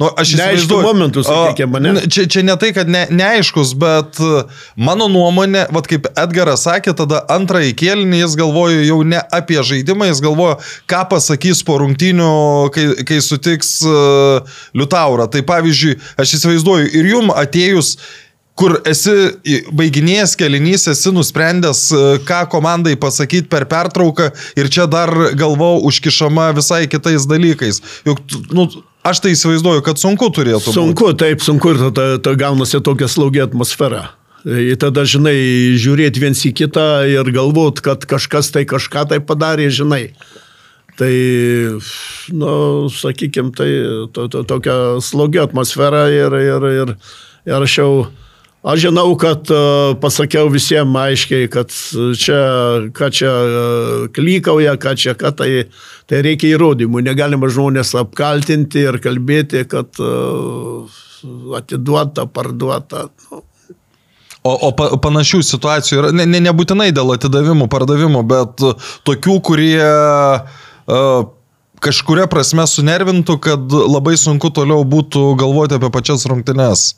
nu, aš įsivaizduoju- momentų, sakykime, ne? A, Čia, čia ne tai, kad ne, neaiškus, bet e, mano nuomonė, va kaip Edgaras sakė, tada antrąjį kėlinį jis galvojo jau ne apie žaidimą, jis galvojo, ką pasakys po rungtynių, kai, kai sutiks uh, Liutaurą. Tai pavyzdžiui, aš įsivaizduoju, ir jum atėjus kur esi baiginėjęs kelinys, esi nusprendęs, e, ką komandai pasakyti per pertrauką ir čia dar galva užkišama visai kitais dalykais. Juk, nu, aš tai įsivaizduoju, kad sunku turėtų būti. sunku, taip, sunku ir tada, tada gaunasi tokia slaugi atmosfera. Ir tada, žinai, žiūrėti viens į kitą ir galvot, kad kažkas tai kažką tai padarė, žinai. Tai, nu, sakykime, tai to, to, tokia slogi atmosfera ir, ir, ir, ir aš jau, aš žinau, kad uh, pasakiau visiems aiškiai, kad čia, ką čia uh, klykauja, ką čia, ką tai, tai reikia įrodymų. Negalima žmonės apkaltinti ir kalbėti, kad atiduota, parduota. Nu, O, o pa, panašių situacijų yra, ne, ne, nebūtinai dėl atidavimų, pardavimų, bet tokių, kurie uh, kažkuria prasme sunervintų, kad labai sunku toliau būtų galvoti apie pačias rungtynes.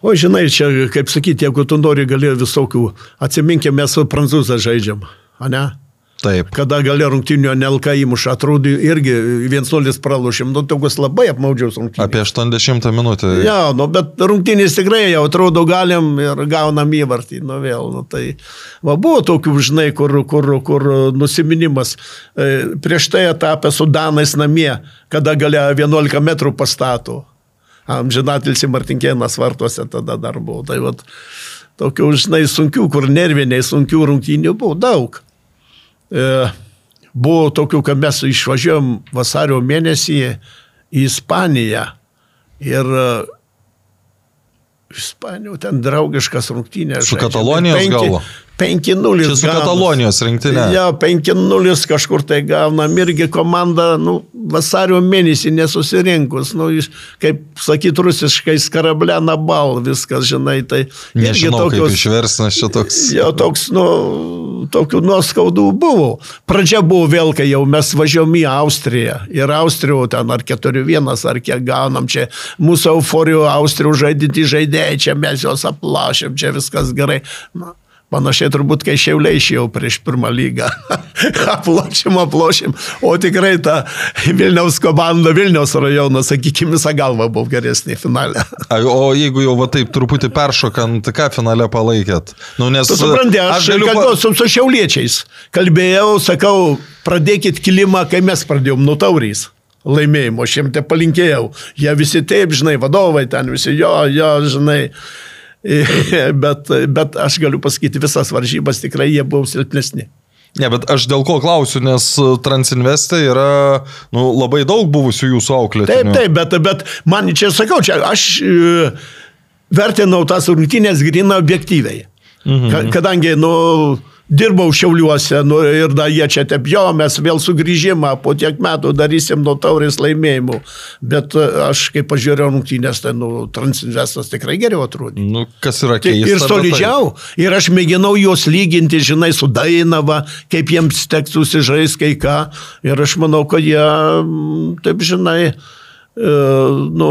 O žinai, čia, kaip sakyti, jeigu tu nori, gali visokių. Atsiminkime, mes su prancūzą žaidžiam, ne? Taip. Kada gali rungtinio nelka įmuša, atrodo, irgi viens nulis pralošėm, nu tokius labai apmaudžiaus rungtynės. Apie 80 minutę. Ja, nu, bet rungtynės tikrai jau atrodo galim ir gaunam įvartį, nu vėl. Nu, tai va, buvo tokių, žinai, kur, kur, kur nusiminimas. E, Prieš tai etapę su Danais namie, kada galėjo 11 metrų pastato. Amžinatilsi Martinkėnas vartuose tada dar buvo. Tai va, tokių, žinai, sunkių, kur nerviniai sunkių rungtynių buvo daug. E, buvo tokių, kad mes išvažiuojom vasario mėnesį į Ispaniją ir e, Ispanijų ten draugiškas rungtynės. Su Katalonijos galu? 5-0. Čia su Katalonijos rinktinė. Ja, 5-0 kažkur tai gaunam irgi komanda, nu, vasario mėnesį nesusirinkus, nu, iš- kaip sakyt rusiškai, skarablena bal, viskas, žinai, tai Nežinau, kaip tokios- išvers, nes čia toks. Jau toks, nu, tokių nuoskaudų buvo. Pradžia buvo vėl, kai jau mes važiuom į Austriją. Ir Austrijoje ten ar 4-1, ar kiek gaunam čia. Mūsų euforijų Austrijų žaidinti žaidėjai, čia mes juos aplašėm, čia viskas gerai. Na, Panašiai turbūt, kai šiauliai išėjau prieš pirmą lygą. aplošim, aplošim. O tikrai ta Vilniaus komanda, Vilniaus rajono, sakykime, visą galvą buvo geresnė finale. O jeigu jau va taip truputį peršokant, ką finale palaikėt? Nu, nes, supranti, aš, aš galiu kalbėjau su, su šiauliečiais. Kalbėjau, sakau, pradėkit kilimą, kai mes pradėjom nuo taurys. Laimėjimo, aš jiems te palinkėjau. Jie visi taip, žinai, vadovai ten visi, jo, jo, žinai. bet, bet aš galiu pasakyti, visas varžybas tikrai jie buvo silpnesni. Ne, bet aš dėl ko klausiu, nes Transinveste yra nu, labai daug buvusių jūsų auklėtinių. Taip, taip, bet, bet man čia sakau, čia aš e, vertinau tas rungtynės grina objektyviai. Mhm. Ka, kadangi, nu, dirbau šiauliuose nu, ir da jie čia taip, jo, mes vėl sugrįžimą, po tiek metų darysim nuo taurės laimėjimų. Bet e, aš, kai pažiūrėjau rungtynės, tai, nu, Transinvestas tikrai geriau atrodė. Nu, kas yra Tai keista. ir tai- solidžiau. Ir aš mėginau juos lyginti, žinai, su Dainava, kaip jiems teks susižais kai ką. Ir aš manau, kad jie, taip žinai, e, nu,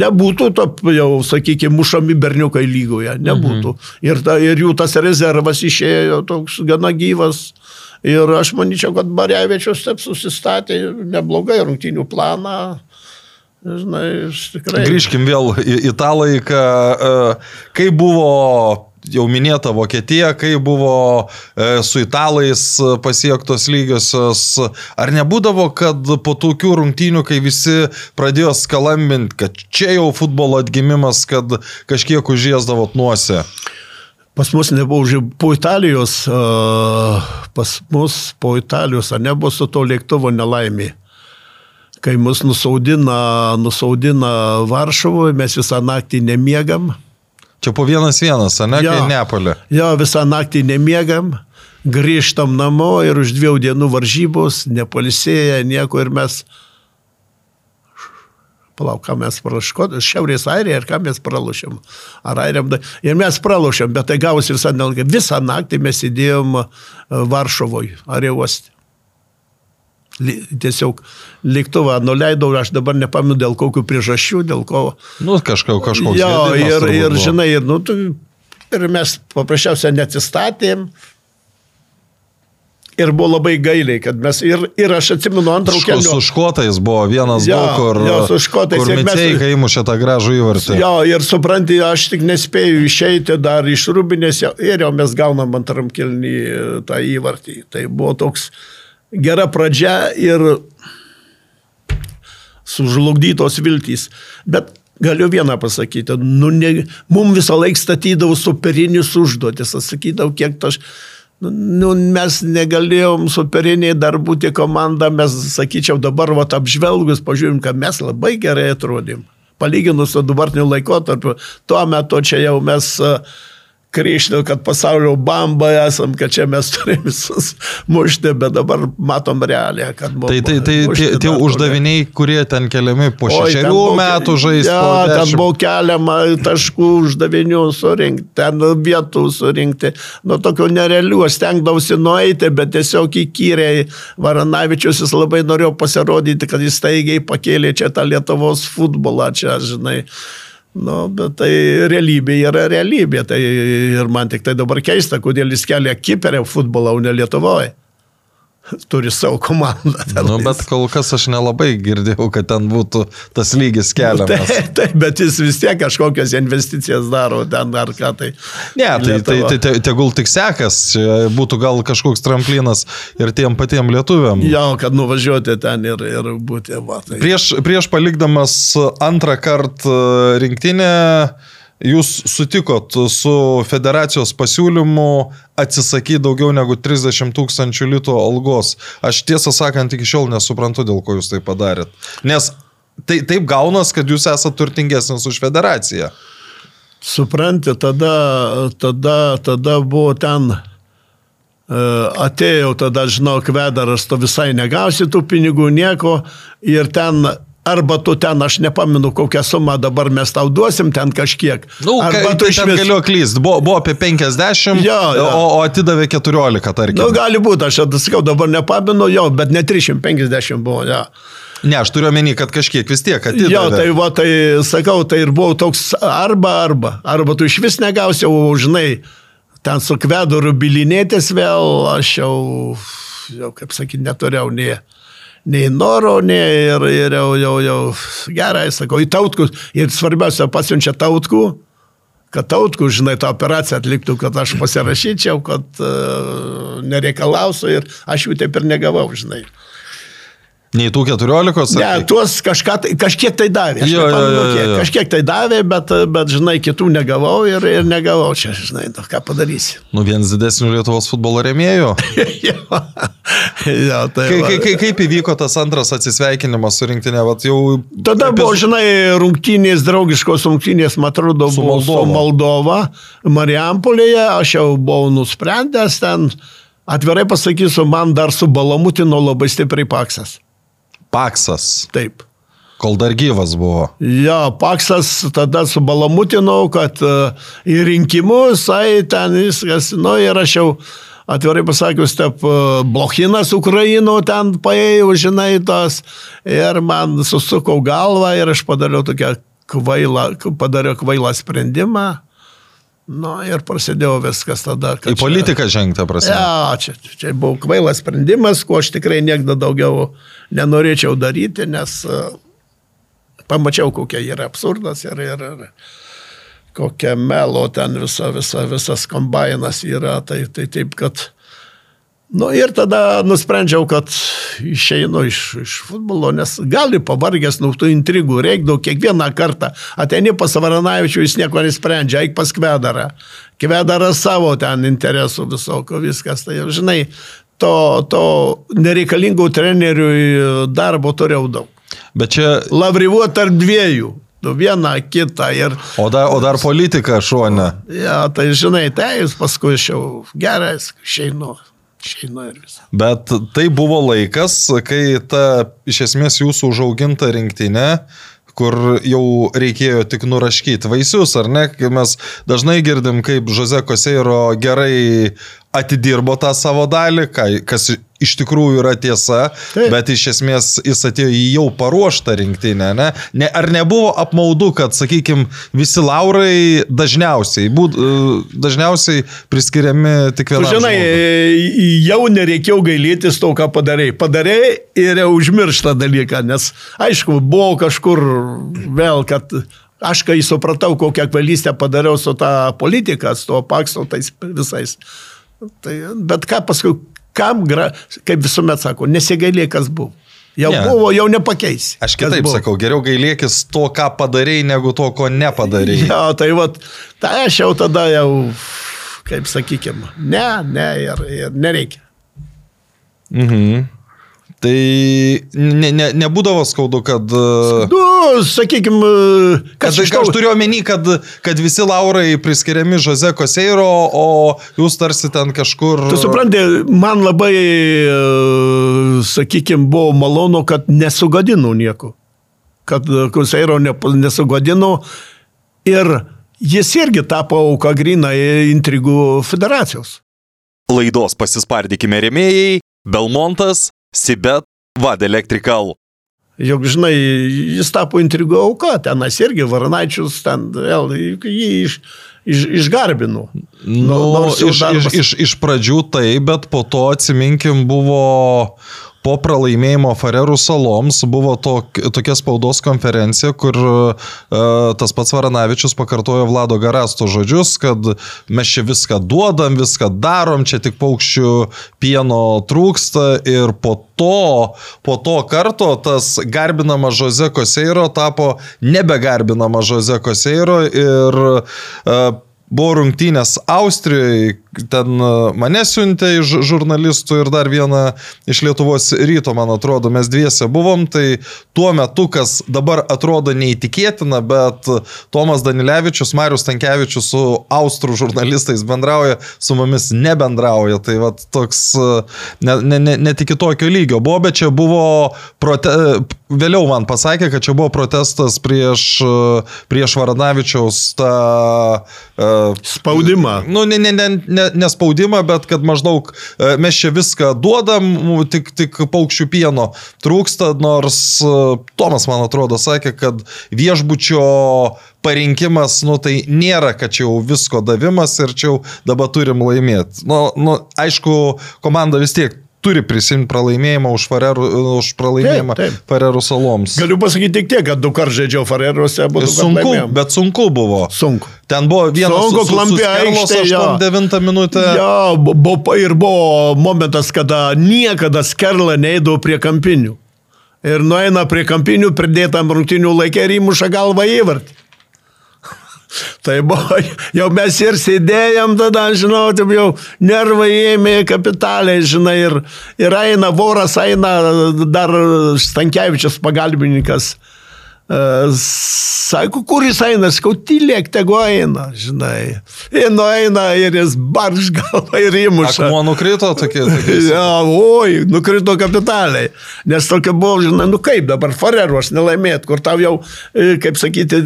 nebūtų, top, jau, sakykime, mušami berniukai lygoje. Nebūtų. Mhm. Ir, ta, ir jų tas rezervas išėjo toks gana gyvas. Ir aš manyčiau, kad Barevičius taip susistatė neblogai rungtinių planą. Žinai, tikrai. Grįžkim vėl į, į tą laiką, e, kai buvo jau minėta Vokietija, kai buvo e, su italais pasiektos lygiosios, ar nebūdavo, kad po tokių rungtynių, kai visi pradėjo skalambinti, kad čia jau futbolo atgimimas, kad kažkiek užėsdavot nuose? Pas mus nebuvo už po Italijos, uh, pas mus po Italijos, ar nebuvo su to lėktuvo nelaimė. Kai mus nusaudina, nusaudina Varšuvoje, mes visą naktį nemiegam. Čia po vienas vienas, ne, Jo. kai Nepolė. Jo, visą naktį nemiegam, grįžtam namo ir už dviejų dienų varžybos, nepalisėję, nieko ir mes... Palauk, ką mes pralaškot, Šiaurės Airija ir ką mes pralašėm. Ar Airijam, da- ir mes pralašėm, bet tai gavosi visą, nelgai. visą naktį mes sėdėjom e, Varšuvoje, Areuoste. Tiesiog lėktuvą nuleidau, aš dabar nepamenu dėl kokių priežasčių, dėl ko. Nu, kažko, kažkoks. Jo, ir, ir žinai, ir, nu, tu, ir mes paprasčiausiai neatsistatėm. Ir buvo labai gailiai, kad mes ir, ir aš atsimenu antrą Ško, su škotais buvo vienas Jo, daug, kur, jo, su škotais. kur Miceikai įmušė tą gražų įvartį. Jo, ir supranti, aš tik nespėjau išeiti dar iš rūbinės ir jau mes gaunam antram kelnį tą įvartį. Tai buvo toks gera pradžia ir sužlugdytos viltys. Bet galiu vieną pasakyti, nu, ne, mums visą laiką statydavo superinius užduotis, aš sakydavau, kiek aš... Nu, nu, mes negalėjom superiniai dar būti komanda, mes, sakyčiau, dabar vat, apžvelgus, pažiūrim, kad mes labai gerai atrodėm. Palyginus su dabartiniu laikotarpiu, tuo metu čia jau mes uh, kryšniu, kad pasaulio bamba esam, kad čia mes turime visus mušti, bet dabar matom realią, kad mums Tai, tai, tai tie, tie uždaviniai, kurie ten keliami po buvo- metų žaisti. Ja, ten buvo keliama taškų uždavinių surinkti, ten vietų surinkti. Nu, tokių nerealių, aš stengdavausi nueiti, bet tiesiog įkyriai Varanavičius jis labai norėjo pasirodyti, kad jis taigiai pakėlė čia tą Lietuvos futbolą, čia, žinai. Nu, bet tai realybė yra realybė. Tai ir man tik tai dabar keista, kodėl jis kelia Kiperę futbolą, o ne Lietuvoje. Turi savo komandą. Nu, tenais. bet kol kas aš nelabai girdėjau, kad ten būtų tas lygis keliamas. Taip, taip, bet jis vis tiek kažkokias investicijas daro ten ar ką tai. Ne, tai, tai, tai te- tegul tik sekas, būtų gal kažkoks tramplinas ir tiem patiem lietuviam. Jo, kad nuvažiuoti ten ir, ir būti, va, tai. Prieš, prieš palikdamas antrą kartą rinktinę, jūs sutikot su federacijos pasiūlymu atsisakyti daugiau negu 30 tūkstančių litų algos. Aš tiesą sakant iki šiol nesuprantu, dėl ko jūs tai padarėt. Nes tai, taip gaunas, kad jūs esate turtingesnis už federaciją. Supranti, tada, tada, tada buvo ten, e, atėjau, tada žinau, kvedaras, tu visai negausi tų pinigų, nieko. Ir ten, arba tu ten, aš nepamenu, kokią sumą dabar mes tau duosim, ten kažkiek. Nu, arba tai ten galiu klysti. Buvo, buvo apie 50, Jo, jo. O, o atidavė 14, tarkim. Nu, gali būti, aš sakau, dabar nepamenu, jo, bet ne 350 buvo, jo. Ne, aš turiu omeny, kad kažkiek vis tiek atidavė. Jo, tai va, tai sakau, tai ir buvo toks arba, arba. Arba tu iš vis negausi, o žinai, ten su kvedoru bilinėtis vėl, aš jau, jau kaip sakyti, neturėjau nei, nei noro, nei ir, ir jau, jau, jau gerai, sakau, į tautkus. Ir svarbiausia, pasiunčia tautkų, kad tautkų, žinai, tą operaciją atliktų, kad aš pasirašyčiau, kad uh, nereikalausiu ir aš jų taip ir negavau, žinai. Nei tų 14, ar Ne, tuos kažką, tai- kažkiek tai davė. Jo, jo, jo, kiek. jo. Kažkiek tai davė, bet, bet, žinai, kitų negavau ir, ir negavau. Čia, žinai, nu, ką padarysi. Nu, vienas didesnių Lietuvos futbolo remėjų. jo, jo, tai Kai, va. kai, kai, kaip įvyko tas antras atsisveikinimas su rinktinė? Vat jau Tada apie- buvo, žinai, rungtynės, draugiškos rungtynės, man atrodo, Su buvo su Moldova. Moldova, Marijampolėje, aš jau buvau nusprendęs ten, atvirai pasakysiu, man dar su Balamutino labai stipriai paksas. Paksas, Taip. kol dar gyvas buvo. Jo, Paksas tada su Balamutinu, kad e, į rinkimus, ai ten viskas, nu ir aš jau atvirai pasakius, taip, e, Blochinas Ukraino ten paėjau, žinai, tos, ir man susukau galvą ir aš padariau tokią kvailą, padariau kvailą sprendimą. Nu ir prasidėjo viskas tada. Į politiką žengti, prasme. Ja, čia, čia buvo kvailas sprendimas, ko aš tikrai niekada daugiau nenorėčiau daryti, nes uh, pamačiau, kokia yra absurdas ir, ir, ir kokia melo ten visa, visa, visas kombainas yra. Tai, tai taip, kad Nu ir tada nusprendžiau, kad išeinu iš, iš futbolo, nes gali pavargęs nuo tų intrigų, reikdavo kiekvieną kartą. Ateini pas Varanavičių, jis nieko nesprendžia, eik pas Kvedarą. Kvedaras savo ten interesų visokio, viskas. Tai, žinai, to, to nereikalingų treneriui darbo turėjau daug. Bet čia... Lavrivuot tarp dviejų. Nu, vieną, kitą ir... O dar, o dar politika šone. Ja, tai žinai, tai jūs paskui aš jau gerai, išeinu išeina ir visą. Bet tai buvo laikas, kai ta iš esmės jūsų užauginta rinktinė kur jau reikėjo tik nuraškyti vaisius, ar ne? Mes dažnai girdim, kaip Jose Koseiro gerai atidirbo tą savo dalį, kas iš tikrųjų yra tiesa, Taip. bet iš esmės jis atėjo į jau paruoštą rinktinę. Ne? Ne, ar nebuvo apmaudu, kad, sakykime, visi laurai dažniausiai, būd, e, dažniausiai priskiriami tik vienam? Žinai, žmogui. jau nereikėjo gailėtis to, ką padarai. Padarai ir užmirštą dalyką, nes aišku, buvo kažkur vėl, kad aš kai supratau, kokią kvalystę padariau su tą politiką, su to pakso tais visais Tai, bet ką paskui, kam, gra, kaip visuomet sako, nesigailė, kas buvo. Jau ne. buvo, jau nepakeis. Aš kitaip sakau, geriau gailėkis to, ką padarėjai, negu to, ko nepadarėjai. Ja, tai vat, tai aš jau tada jau, kaip sakykime, ne, ne, ir, ir nereikia. Mhm. Tai ne, ne, nebūdavo skaudu, kad... Nu, sakykime, kad... Aš, aš turiu omeny, kad, kad visi laurai priskiriami Jose Koseiro, o jūs tarsi ten kažkur... Tu supranti, man labai, sakykime, buvo malonu, kad nesugadino nieko. Kad Koseiro nesugadino ir jis irgi tapo auka grinai intrigų federacijos. Laidos pasispardykime remėjai Belmontas Sibet Vad Electrical. Juk, žinai, jis tapo intrigų auka, tenas irgi Varanaičius ten vėl jį iš, iš, išgarbino. Nu, iš, iš, iš, iš pradžių tai, bet po to atsiminkim buvo po pralaimėjimo Farerų saloms buvo tok, tokia spaudos konferencija, kur uh, tas pats Varanavičius pakartojo Vlado Garasto žodžius, kad mes čia viską duodam, viską darom, čia tik paukščių pieno trūksta ir po to, po to karto tas garbinamas Jose Koseiro tapo nebegarbinamas Jose Koseiro ir uh, buvo rungtynės Austrijoje, ten e, mane siuntė iš žurnalistų ir dar vieną iš Lietuvos ryto, man atrodo, mes dviese buvom, tai tuo metu, kas dabar atrodo neįtikėtina, bet Tomas Danilevičius, Marius Tankievičius su austrų žurnalistais bendrauja, su mumis nebendrauja, tai va toks e, net ne, ne, ne iki tokio lygio buvo, bet čia buvo, prote... vėliau man pasakė, kad čia buvo protestas prieš, e, prieš Varanavičiaus tą uh, spaudimą. Nu, ne, ne, ne, ne nespaudimą, bet kad maždaug e, mes čia viską duodam, tik, tik paukščių pieno trūksta, nors e, Tomas, man atrodo, sakė, kad viešbučio parinkimas, nu tai nėra, kad čia jau visko davimas ir čia jau dabar turim laimėti. Nu, nu, aišku, komanda vis tiek turi prisimti pralaimėjimą už, Farerų, už pralaimėjimą taip, taip. Farerų saloms. Galiu pasakyti tik tiek, kad du kartus žaidžiau Fareruose, buvo sunku, bet sunku buvo. Sunku. Ten buvo vienas sunku, klampė aikštė, 9 minutę. Jo, buvo, ir buvo momentas, kada niekada Skerla neįdavo prie kampinių. Ir nueina prie kampinių, pridėtam rungtinių laikė ir įmuša galvą įvartį. Tai buvo, jau mes ir sėdėjom tada, žinau, taip jau nervai ėmė kapitaliai, žinai, ir, ir eina voras, eina dar Stankievičius pagalbininkas. Uh, sako, kur jis eina, sakau, tylėk, tegu eina, žinai. Ir nueina ir jis barš galva ir įmuša. Akmuo nukrito tokie. ja, oi, nukrito kapitaliai. Nes tokia buvo, žinai, nu kaip dabar Fareros nelaimėt, kur tau jau, e, kaip sakyti,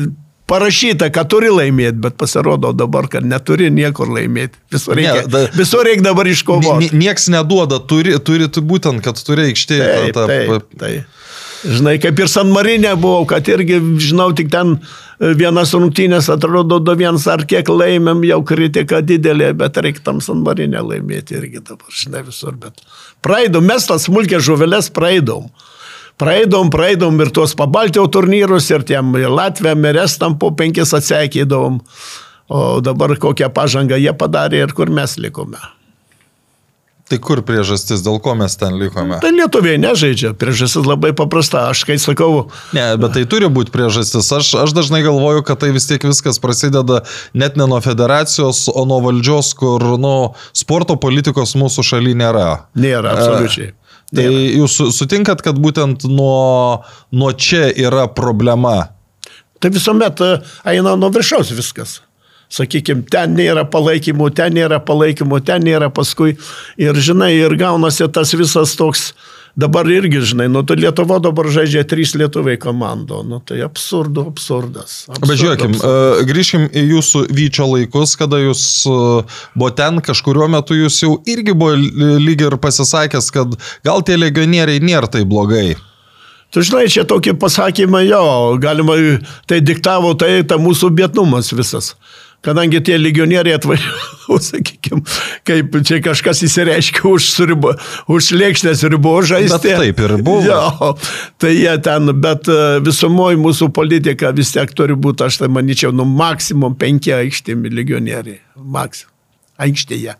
parašyta, kad turi laimėti, bet pasirodo dabar, kad neturi niekur laimėti. Visur reikia, ne, da, visur reikia dabar iškovoti. Niekas neduoda, turi, turi būtent, kad turi aikštėje. Taip, taip, taip. Žinai, kaip ir San Marinė buvau, kad irgi, žinau, tik ten e, vienas rungtynės atrodo du vienas ar kiek laimėm, jau kritika didelė, bet reikia tam San Marinė laimėti irgi dabar, žinai, visur. Bet praeidom, mes tas smulkės žuvelės praeidom. Praeidom, praeidom ir tuos pabaltio turnyrus ir tiem ir Latvijam, ir Estam po penkis atseikėdavom. O dabar kokią pažangą jie padarė ir kur mes likome. Tai kur priežastis, dėl ko mes ten likome? Tai lietuviai nežaidžia. Priežastis labai paprasta. Aš kai sakau, Ne, bet tai turi būti priežastis. Aš, aš dažnai galvoju, kad tai vis tiek viskas prasideda net ne nuo federacijos, o nuo valdžios, kur nu, sporto politikos mūsų šaly nėra. nėra absoliučiai. Tai jūs su- sutinkat, kad būtent nuo, nuo čia yra problema. Tai visuomet e, eina nuo viršaus viskas. Sakykime, ten nėra palaikymų, ten nėra palaikymų, ten nėra paskui. Ir žinai, ir gaunasi tas visas toks, dabar irgi, žinai, nu, tai Lietuva dabar žaidžia trys lietuviai komando. Nu, tai absurdo, absurdas. absurdo Bet žiūrėkim, absurdas. e, grįžkim į jūsų vyčio laikus, kada jūs e, buvo ten, kažkuriuo metu jūs jau irgi buvo lyg ir pasisakęs, kad gal tie legionieriai nėra tai blogai. Tu žinai, čia tokie pasakymai, jo, galima, tai diktavo tai, ta mūsų bietnumas visas. Kadangi tie legionieriai atvažiavo, sakykime, kaip čia kažkas įsireiškia už, suribo, už lėkštės ribo žaisti. Taip ir buvo. Jo, tai jie ten, bet e, visumoji mūsų politika vis tiek turi būti, aš tai manyčiau, nu maksimum penki aikštėmi legionieriai. Maksimum. Aikštėje.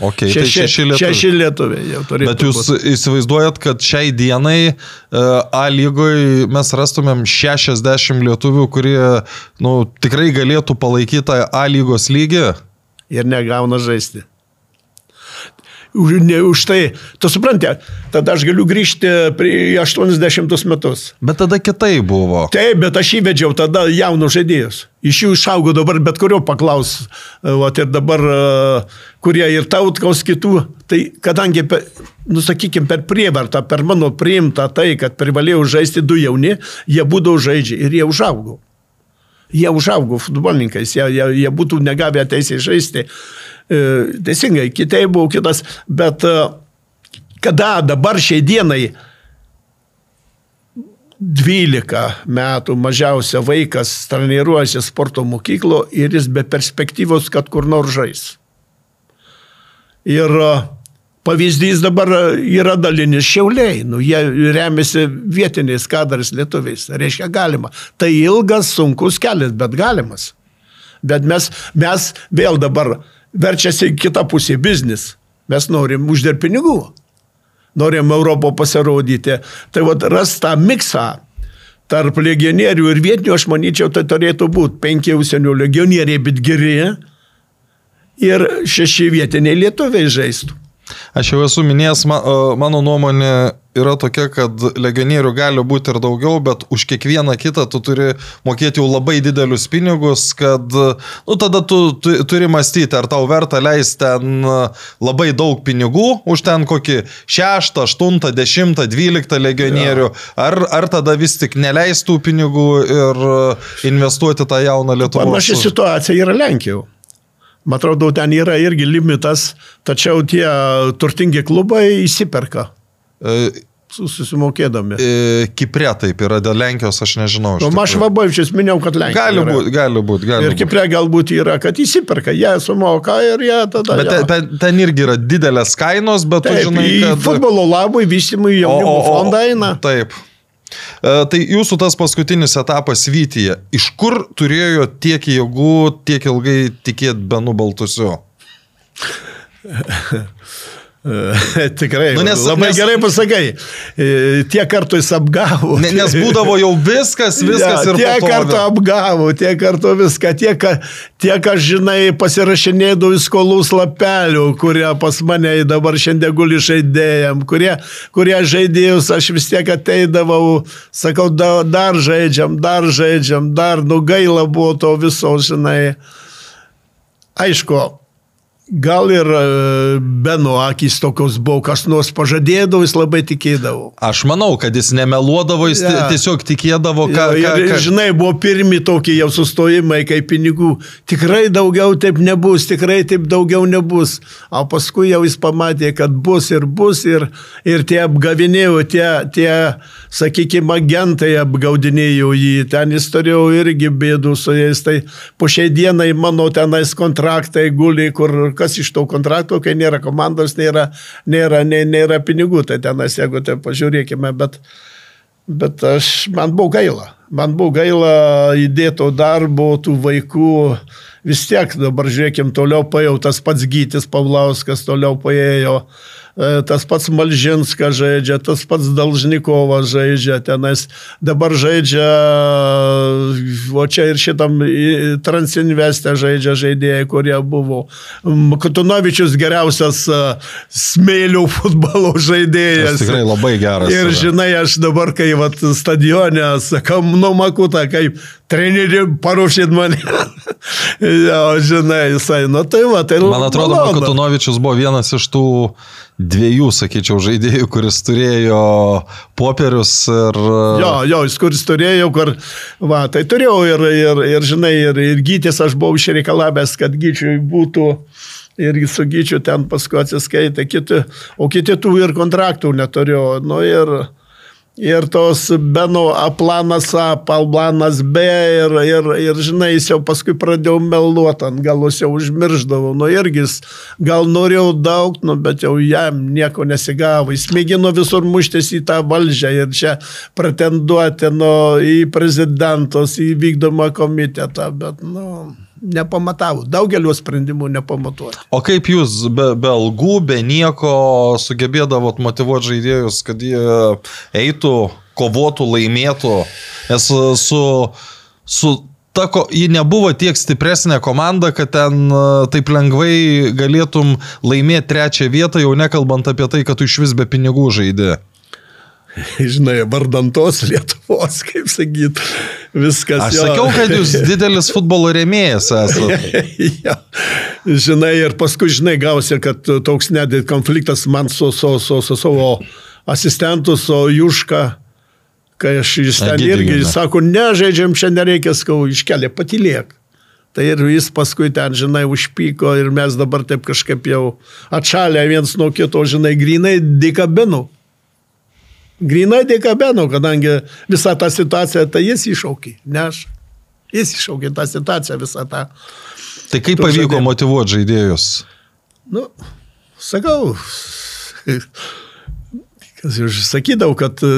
Okay, tai šeši lietuviai. šeši lietuviai jau turėtų Bet jūs būt. įsivaizduojat, kad šiai dienai e, A lygoje mes rastumėm 60 lietuvių, kurie nu, tikrai galėtų palaikyti A lygos lygį? ir negauna žaisti. Už, tai, tu supranti, tada aš galiu grįžti prie 80 metus. Bet tada kitai buvo. Taip, bet aš įvedžiau tada jaunus žaidėjus. Iš jų išaugo dabar bet kurio paklaus. Vat ir dabar, e, kurie ir tautkaus kitų. Tai kadangi, nusakykime, per prievartą, per mano priimtą tai, kad privalėjau žaisti du jauni, jie būdavo žaidžiai ir jie užaugo. Jie užaugo futbolininkais, jie, jie, jie būtų negavę teisę žaisti. E, Teisingai, kitai buvo kitas, bet e, kada dabar šiai dienai 12 metų mažiausia vaikas treniruojasi sporto mokyklo ir jis be perspektyvos, kad kur nors žais. Ir e, pavyzdys dabar yra dalinis šiauliai. Nu, jie remiasi vietiniais kadrais lietuviais. Reiškia, galima. Tai ilgas, sunkus kelias, bet galimas. Bet mes, mes vėl dabar verčiasi kitą pusę - biznis. Mes norim uždirbti pinigų. Norim Europo pasirodyti. Tai vad ras tą miksą tarp legionierių ir vietinių, aš manyčiau, tai turėtų būti penki užsienio legionieriai, bet geri. Ir šeši vietiniai lietuviai žaistų. Aš jau esu minėjęs, ma- mano nuomonė yra tokia, kad legionierių gali būti ir daugiau, bet už kiekvieną kitą tu turi mokėti jau labai didelius pinigus, kad, nu, tada tu, tu turi mąstyti, ar tau verta leisti ten labai daug pinigų už ten kokį 6, 8, 10, 12 legionierių, ar, ar tada vis tik neleistų pinigų ir investuoti tą jauną Lietuvos. Panaši situacija yra Lenkijoje. Man atrodo, ten yra irgi limitas, tačiau tie turtingi klubai įsiperka E, su- susimokėdami. e, Kiprė taip yra, dėl Lenkijos aš nežinau. O aš. Vabovičius minėjau, kad Lenkija. Gali būti, gali būti, gali Ir. Kiprė galbūt yra, kad įsiperka, jie sumoka ir jie tada... Bet jo. ten, ten, irgi yra didelės kainos, bet tu Taip, žinai, į kad... futbolo labui, vystimui jaunimo fondą eina. Taip. E, Tai jūsų tas paskutinis etapas Vytyje. Iš kur turėjo tiek jėgų, tiek ilgai tikėti Benu Baltusiu? Tikrai, Nu, nes- labai nes- gerai pasakai. E, Tie kartu jis apgavo. Ne, nes būdavo jau viskas, viskas ja, ir Tie vėl. apgavo, tie kartu viską. Tie, ka- tie kas žinai, pasirašinėdavo į skolų slapelių, kurie pas mane dabar šiandien guli žaidėjim, kurie, kurie žaidėjus aš vis tiek ateidavau, sakau, da, dar žaidžiam, dar žaidžiam, dar, nu gaila buvo to viso, žinai. Aišku, gal ir e, Beno akis tokios buvo, kas nors pažadėdavo, jis labai tikėdavo. Aš manau, kad jis nemeluodavo, jis Ja. ja. tiesiog tikėdavo, ką... Ką, ir, ką... žinai, buvo pirmi tokie jau sustojimai, kai pinigų tikrai daugiau taip nebus, tikrai taip daugiau nebus. O paskui jau jis pamatė, kad bus ir bus ir, ir tie apgavinėjo, tie, tie sakykime, agentai apgaudinėjo jį. Ten jis turėjo irgi bėdų su jais. Tai po šiai dienai mano tenais kontraktai guli, kur kas iš to kontrakto, kai nėra komandos, nėra, nėra, nė, nėra pinigų. Tai tenais, jeigu tai pažiūrėkime, bet... Bet aš, man buvo gaila. Man buvo gaila įdėto darbo, tų vaikų. Vis tiek dabar žiūrėkim, toliau paėjau tas pats Gytis Pavlauskas, toliau paėjo. E, tas pats Malžinskas žaidžia, tas pats Dalžnikovas žaidžia tenais, dabar žaidžia, o čia ir šitam Transinvestė žaidžia žaidėjai, kurie buvo. Kutunovičius geriausias e, smėlių futbolo žaidėjas. Jis tikrai labai geras. Ir žinai, aš dabar, kai vat, stadione, sakau, nu makuta, kaip treneri paruošėt mane. jo, žinai, jisai, nu tai va, tai Man atrodo, Kutunovičius buvo vienas iš tų dviejų, sakyčiau, žaidėjų, kuris turėjo popierius ir... Jo, jo, jis kuris turėjo, kur, va, tai turėjau ir, ir, ir žinai, ir, ir gytis aš buvau išreikalavęs, kad gyčiui būtų irgi su gyčiu ten paskui atsiskaitė, kiti, o kiti tų ir kontraktų neturėjo. Nu ir ir tos Beno A planas A, planas B ir, ir, ir žinai, jis jau paskui pradėjau meluoti, ant galus jau užmirždavau, nu irgi jis gal norėjau daug, nu, bet jau jam nieko nesigavo, jis mėgino visur muštis į tą valdžią ir čia pretenduoti nu, į prezidentus, į vykdomą komitetą, bet, nu nepamatavo, daugelio sprendimų nepamatuoti. O kaip jūs be, be algų, be nieko sugebėdavot motivuoti žaidėjus, kad jie eitų, kovotų, laimėtų? Nes su, su ta, ko, ji nebuvo tiek stipresnė komanda, kad ten taip lengvai galėtum laimėti trečią vietą, jau nekalbant apie tai, kad tu iš vis be pinigų žaidė. žinai, vardantos Lietuvos, kaip sakyt, viskas. Aš jo. sakiau, kad jūs didelis futbolo rėmėjas esate. ja. Žinai, ir paskui, žinai, gausi, kad toks net konfliktas man su, su, su, su savo asistentu, su Juška, kai aš jis ten irgi, jis sako, nežaidžiam, čia nereikia, skau, iškelė, patylėk. Tai ir jis paskui ten, žinai, užpyko ir mes dabar taip kažkaip jau atšalę viens nuo kito, žinai, grinai dikabinu. Grinai dėka Beno, kadangi visą tą situaciją tai jis iššaukė, ne aš. Jis iššaukė tą situaciją visą tą. Tai kaip pavyko žaidėjų. motivuoti žaidėjus? Nu, sakau, sakydavau, kad e,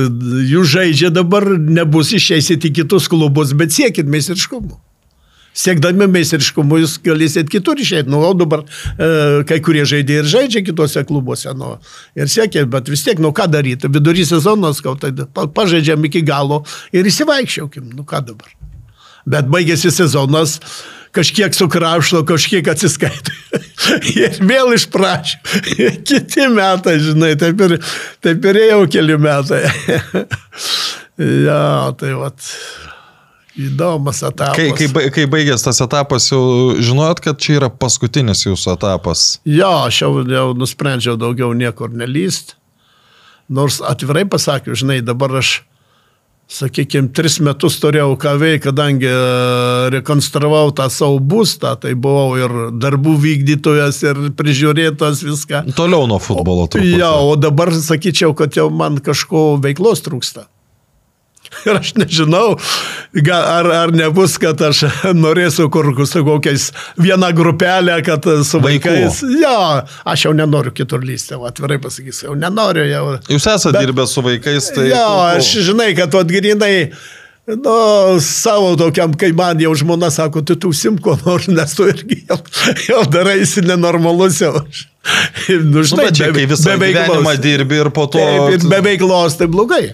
jūs žaidžia dabar, nebus išeisit į kitus klubus, bet siekit meistriškumo siekdami meistriškumo jūs galėsit kitur išeiti. Nu, o dabar e, kai kurie žaidėjai ir žaidžia kitose klubuose. Nu, ir siekia, bet vis tiek, nu ką daryti. Vidury sezonas, gal tai pažaidžiam iki galo ir įsivaikščiaukim. Nu ką dabar. Bet baigėsi sezonas, kažkiek sukrapšto, kažkiek atsiskaitė. ir vėl išprašė. Kiti metai, žinai, taip ir, taip ir jau keli metai. ja, tai vat. Įdomus etapas. Kai, kai, kai baigės tas etapas, jau žinojot, kad čia yra paskutinis jūsų etapas? Jo, aš jau, jau nusprendžiau daugiau niekur nelyst. Nors atvirai pasakiau, žinai, dabar aš, sakykime, tris metus turėjau ką veikti, kadangi e, rekonstravau tą savo būstą, tai buvau ir darbų vykdytojas, ir prižiūrėtas viską. Toliau nuo futbolo. Truputį. Jo, o dabar sakyčiau, kad jau man kažko veiklos trūksta. Ir aš nežinau, ar, ar nebus, kad aš norėsiu kur su kokiais vieną grupelę, kad su vaikais. Vaikų. Jo, aš jau nenoriu kitur lysti, atvirai pasakysiu, jau nenoriu. Jau. Jūs esate Bet, dirbę su vaikais, tai... Jo, aš žinai, kad atgrinai. Nu, savo tokiam, kai man jau žmona sako, tu tu simko nors, nes tu irgi jau, jau daraisi nenormalus jau. Nu, žinai, nu, čia, be, kai visą gyvenimą dirbi ir po to... Taip, ir be veiklos tai blogai.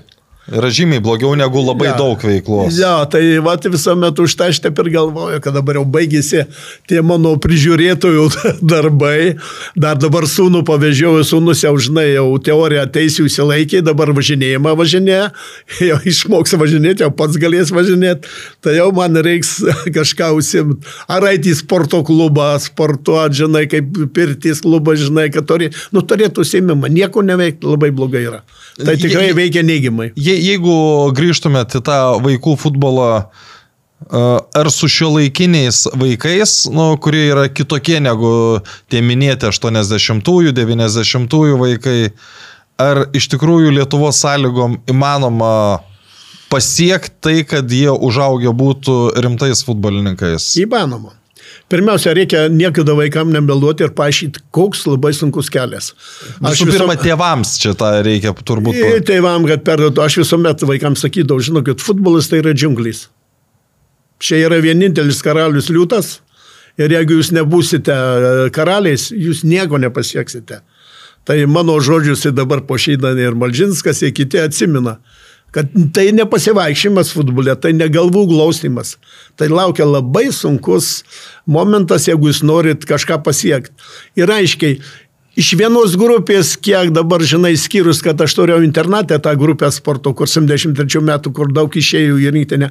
Yra žymiai blogiau negu labai ja. daug veiklos. Ja, tai vat, visuomet už tai aš taip ir galvoju, kad dabar jau baigėsi tie mano prižiūrėtojų darbai. Dar dabar sūnų pavežiau, sūnus jau žinai, jau teoriją teisų įsilaikė, dabar važinėjimą važinėja, jau išmoks važinėti, jau pats galės važinėti. Tai jau man reiks kažką užsimti. Ar eiti į sporto klubą, sportuoti, žinai, kaip pirtis klubą, žinai, kad turi, nu, turėtų užsimimą. Nieko neveikti labai blogai yra. Tai tikrai je, veikia neigiamai. Je, jeigu grįžtumėt į tą vaikų futbolą, ar su šio laikiniais vaikais, nu, kurie yra kitokie negu tie minėti 80-ųjų, 90-ųjų vaikai, ar iš tikrųjų Lietuvos sąlygom įmanoma pasiekti tai, kad jie užaugę būtų rimtais futbolininkais? Įmanoma. Pirmiausia, reikia niekada vaikam nemeluoti ir paaiškinti, koks labai sunkus kelias. Visų pirma, tėvams čia tą reikia turbūt. Ir tėvam, kad perduotų, aš visuomet vaikams sakydavau, žinokit, futbolas tai yra džiunglys. Čia yra vienintelis karalius liūtas ir jeigu jūs nebūsite e, karaliais, jūs nieko nepasieksite. Tai mano žodžius ir dabar po šeidanį ir Malžinskas, ir kiti atsimina kad tai nepasivaikščiojimas futbole, tai ne galvų glaustimas. Tai laukia labai sunkus momentas, jeigu jūs norit kažką pasiekti. Ir aiškiai, iš vienos grupės, kiek dabar žinai, skyrus, kad aš turėjau internatę tą grupę sporto, kur 73 metų, kur daug išėjų į rinktinę,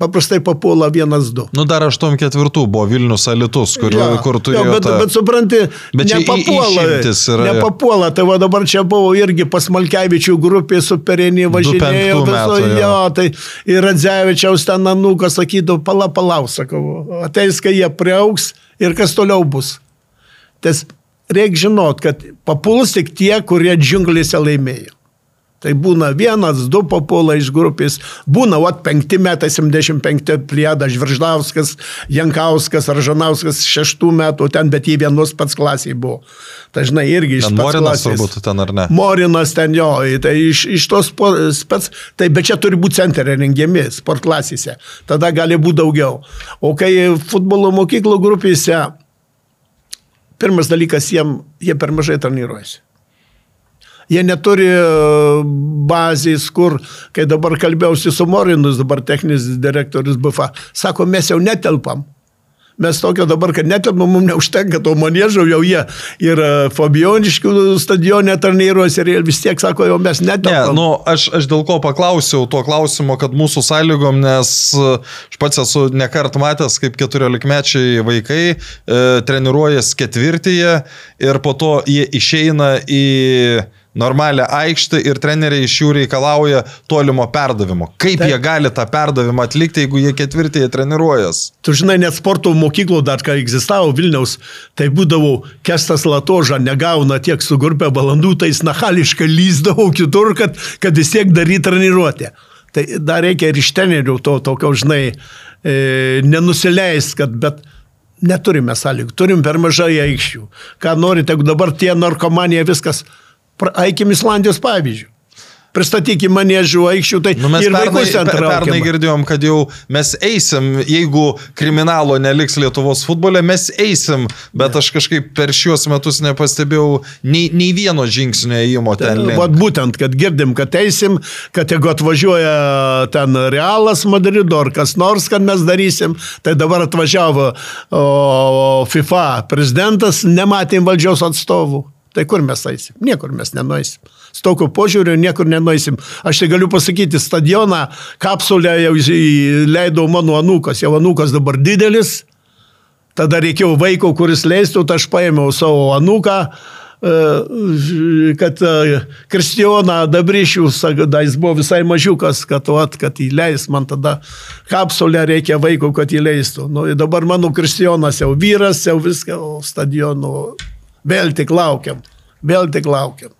paprastai papuola vienas du. Nu dar 84 buvo Vilnius Alitus, kur, ja, kur turėjo. Ja, bet, tą... bet supranti, Bet nepapuola. yra- Nepapuola, tai va dabar čia buvo irgi pas Malkevičių grupė superinį važinėjo. 25 Viso, jo. jo, tai ir Radzevičiaus ten nanukas sakydavo, pala, palau, sakau, ateis, kai jie priauks ir kas toliau bus. Tas reikia žinot, kad papuls tik tie, kurie džiunglėse laimėjo. Tai būna vienas, du papuola iš grupės, būna, o, penkti metai, 75 plieda, Žvirždauskas, Jankauskas, Ražanauskas, šeštų metų ten, bet jie vienos pats klasiai buvo. Tai žinai, irgi iš Ten Morinas turbūt ten ar ne? Morinas ten jo, tai iš, iš tos spets, tai bet čia turi būti centre rengiami sport klasėse, tada gali būti daugiau. O kai futbolo mokyklų grupėse, pirmas dalykas, jiem, jie per mažai treniruojasi. Jie neturi e, bazės, kur, kai dabar kalbėjausi su Morinus, dabar techninis direktorius BFA, sako, mes jau netelpam. Mes tokio dabar, kad netelpam, mums neužtenka to manėžo, jau jie ir Fabioniškių stadione treniruosi ir vis tiek sako, jau mes Ne, netelpam. nu, aš, aš dėl ko paklausiau to klausimo, kad mūsų sąlygom, nes e, aš pats esu nekart matęs, kaip 14-mečiai vaikai e, treniruojas ketvirtyje ir po to jie išeina į normalią aikštę ir treneriai iš jų reikalauja tolimo perdavimo. Kaip Taip. jie gali tą perdavimą atlikti, jeigu jie ketvirtyje treniruojas? Tu žinai, net sporto mokyklų dar kai egzistavo Vilniaus, tai būdavo Kestas Latoža negauna tiek su grupė valandų, tai jis nahališkai lyzdavo kitur, kad, kad vis tiek daryti treniruotę. Tai dar reikia ir iš trenerių to tokio, žinai, e, nenusileis, kad bet neturime sąlygų, turim per mažai aikščių. Ką norite, dabar tie narkomanija viskas, eikim Islandijos pavyzdžių. Pristatykim manėžių aikščių, tai Nu, mes ir pernai, vaikus ten per- pernai traukiam. girdėjom, kad jau mes eisim, jeigu kriminalo neliks Lietuvos futbole, mes eisim, bet aš kažkaip per šiuos metus nepastebėjau nei, nei vieno žingsnio įimo ten. link. Vat būtent, kad girdim, kad eisim, kad jeigu atvažiuoja ten Realas Madrido ar kas nors, kad mes darysim, tai dabar atvažiavo o, FIFA prezidentas, nematėm valdžios atstovų. Tai kur mes eisim? Niekur mes nenueisim. Su tokiu požiūriu niekur nenueisim. Aš tai galiu pasakyti, stadioną kapsulę jau įleidau mano anūkas, jau anūkas dabar didelis, Tada reikėjo vaiko, kuris leistų, tai aš paėmiau savo anūką, e, kad e, Kristijoną Dabrišių, da jis buvo visai mažiukas, kad, vat, kad įleis, man tada kapsulę reikia vaiko, kad įleistų. Nu, dabar mano Kristijonas jau vyras, jau viską, o stadionų vėl tik laukiam, vėl tik laukiam.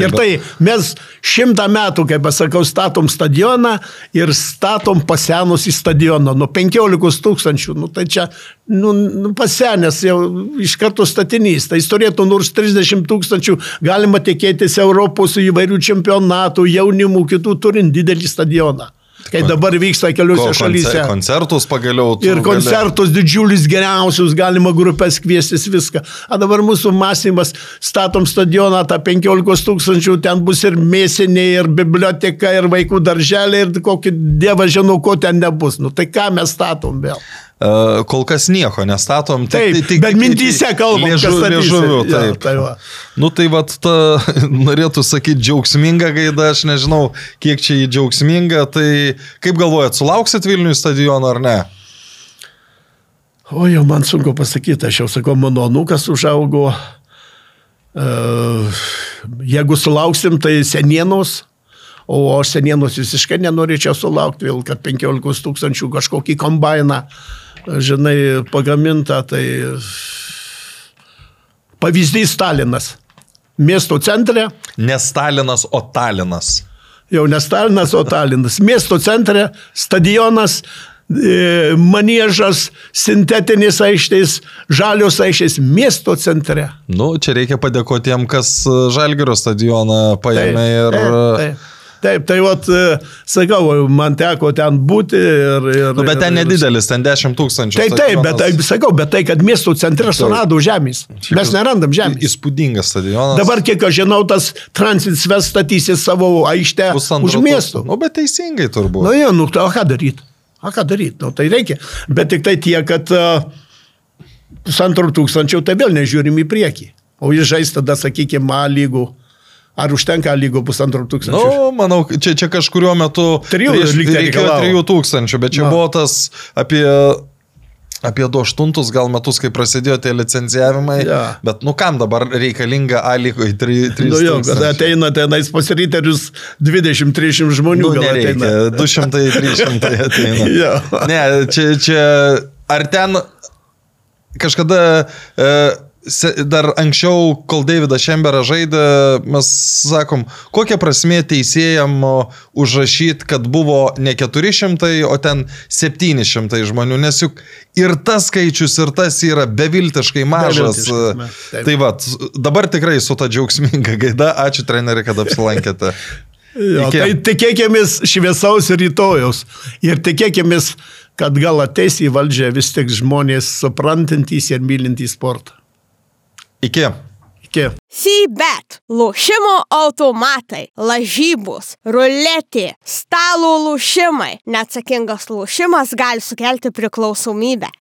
Ir tai mes šimtą metų, kaip aš sakau, statom stadioną ir statom pasenusį stadioną. Nu 15 tūkstančių, nu tai čia nu, nu, pasenęs jau iš karto statinys. Tai jis turėtų nors 30 tūkstančių, galima tikėtis Europos įvairių čempionatų, jaunimų, kitų turint didelį stadioną. Kai dabar vyksta Ko, keliose koncer, šalyse. koncertus pagaliau. Ir gali- koncertus didžiulis geriausius, galima grupės kviestis viską. O dabar mūsų mąstymas, statom stadioną, tą 15 tūkstančių, ten bus ir mėsinė, ir biblioteka, ir vaikų darželė, ir kokį dievą žinau, ko ten nebus. Nu tai ką mes statom vėl? E, Kol kas nieko nestatom. Taip, bet mintyse kalbam, kas statysi. liežuviu, Jo, taip. tai va. nu tai vad, ta, norėtų sakyti džiaugsminga gaida, aš nežinau, kiek čia jį džiaugsminga. Tai kaip galvojat, sulauksit Vilnių stadioną ar ne? O jau man sunku pasakyti, aš jau sakau, mano nukas užaugo. E, Jeigu sulauksim, tai senienos. O aš senienos visiškai nenorėčiau sulaukti, vėl kad 15 tūkstančių kažkokį kombainą, žinai, pagamintą, tai pavyzdys Stalinas. Miesto centre, Ne Stalinas, o Talinas. jau ne Stalinas, o Talinas. Miesto centre, stadionas, e, manėžas, sintetinės aikštės, žalios aikštės miesto centre. Nu, čia reikia padėkoti tiem, kas e, Žalgirio stadioną paėmė ir... taip, taip. Taip, tai vat, e, sakau, man teko ten būti ir... ir Nu, bet ten nedidelis, ten 10 tūkstančių. Taip, taip, bet taip, sakau, bet tai, kad miesto centre surado žemės. Mes nerandam žemės. Įspūdingas stadionas. Dabar, kiek aš žinau, tas Transit Ves statysi savo aikštę už miesto. Nu, bet teisingai turbūt. Nu, jo, nu, tai o ką daryti? O ką daryti? Nu, tai reikia. Bet tik tai tiek, kad uh, pusantro tūkstančio, tai vėl nežiūrim į priekį. O jis žais tada, sakykime, A lygų. Ar užtenka A lygų pusantro tūkstančio? Nu, manau, čia, čia kažkurio metu Trijų tai reikėjo reikalavo. 3000, bet čia Na. buvo tas apie, apie 28 gal metus, kai prasidėjo tie licencijavimai. Ja. Bet nu kam dabar reikalinga A lygoje 3 Nu, jo, bet ateina tenais pasiryterius 20-30 žmonių. Nu, nereikia, ateina. 200-300 ateina. Jo. Ne, čia, čia ar ten kažkada e, dar anksčiau, kol Davidas Šemberas žaidė, mes sakom, kokia prasme teisėjam užrašyti, kad buvo ne 400, o ten 700 žmonių, nes juk ir tas skaičius, ir tas yra beviltiškai mažas. Beviltiškas, me- taip. Tai va, dabar tikrai su ta džiaugsminga gaida, ačiū treneri, kad apsilankėte. Jo, Iki. tai tikėkime šviesaus rytojaus ir tikėkime, kad gal ateis į valdžią vis tik žmonės suprantantys ir mylintys sportą. Iki. Iki. Sybet, lošimo automatai, lažybos, ruletė, stalo lošimai. Neatsakingas lošimas gali sukelti priklausomybę.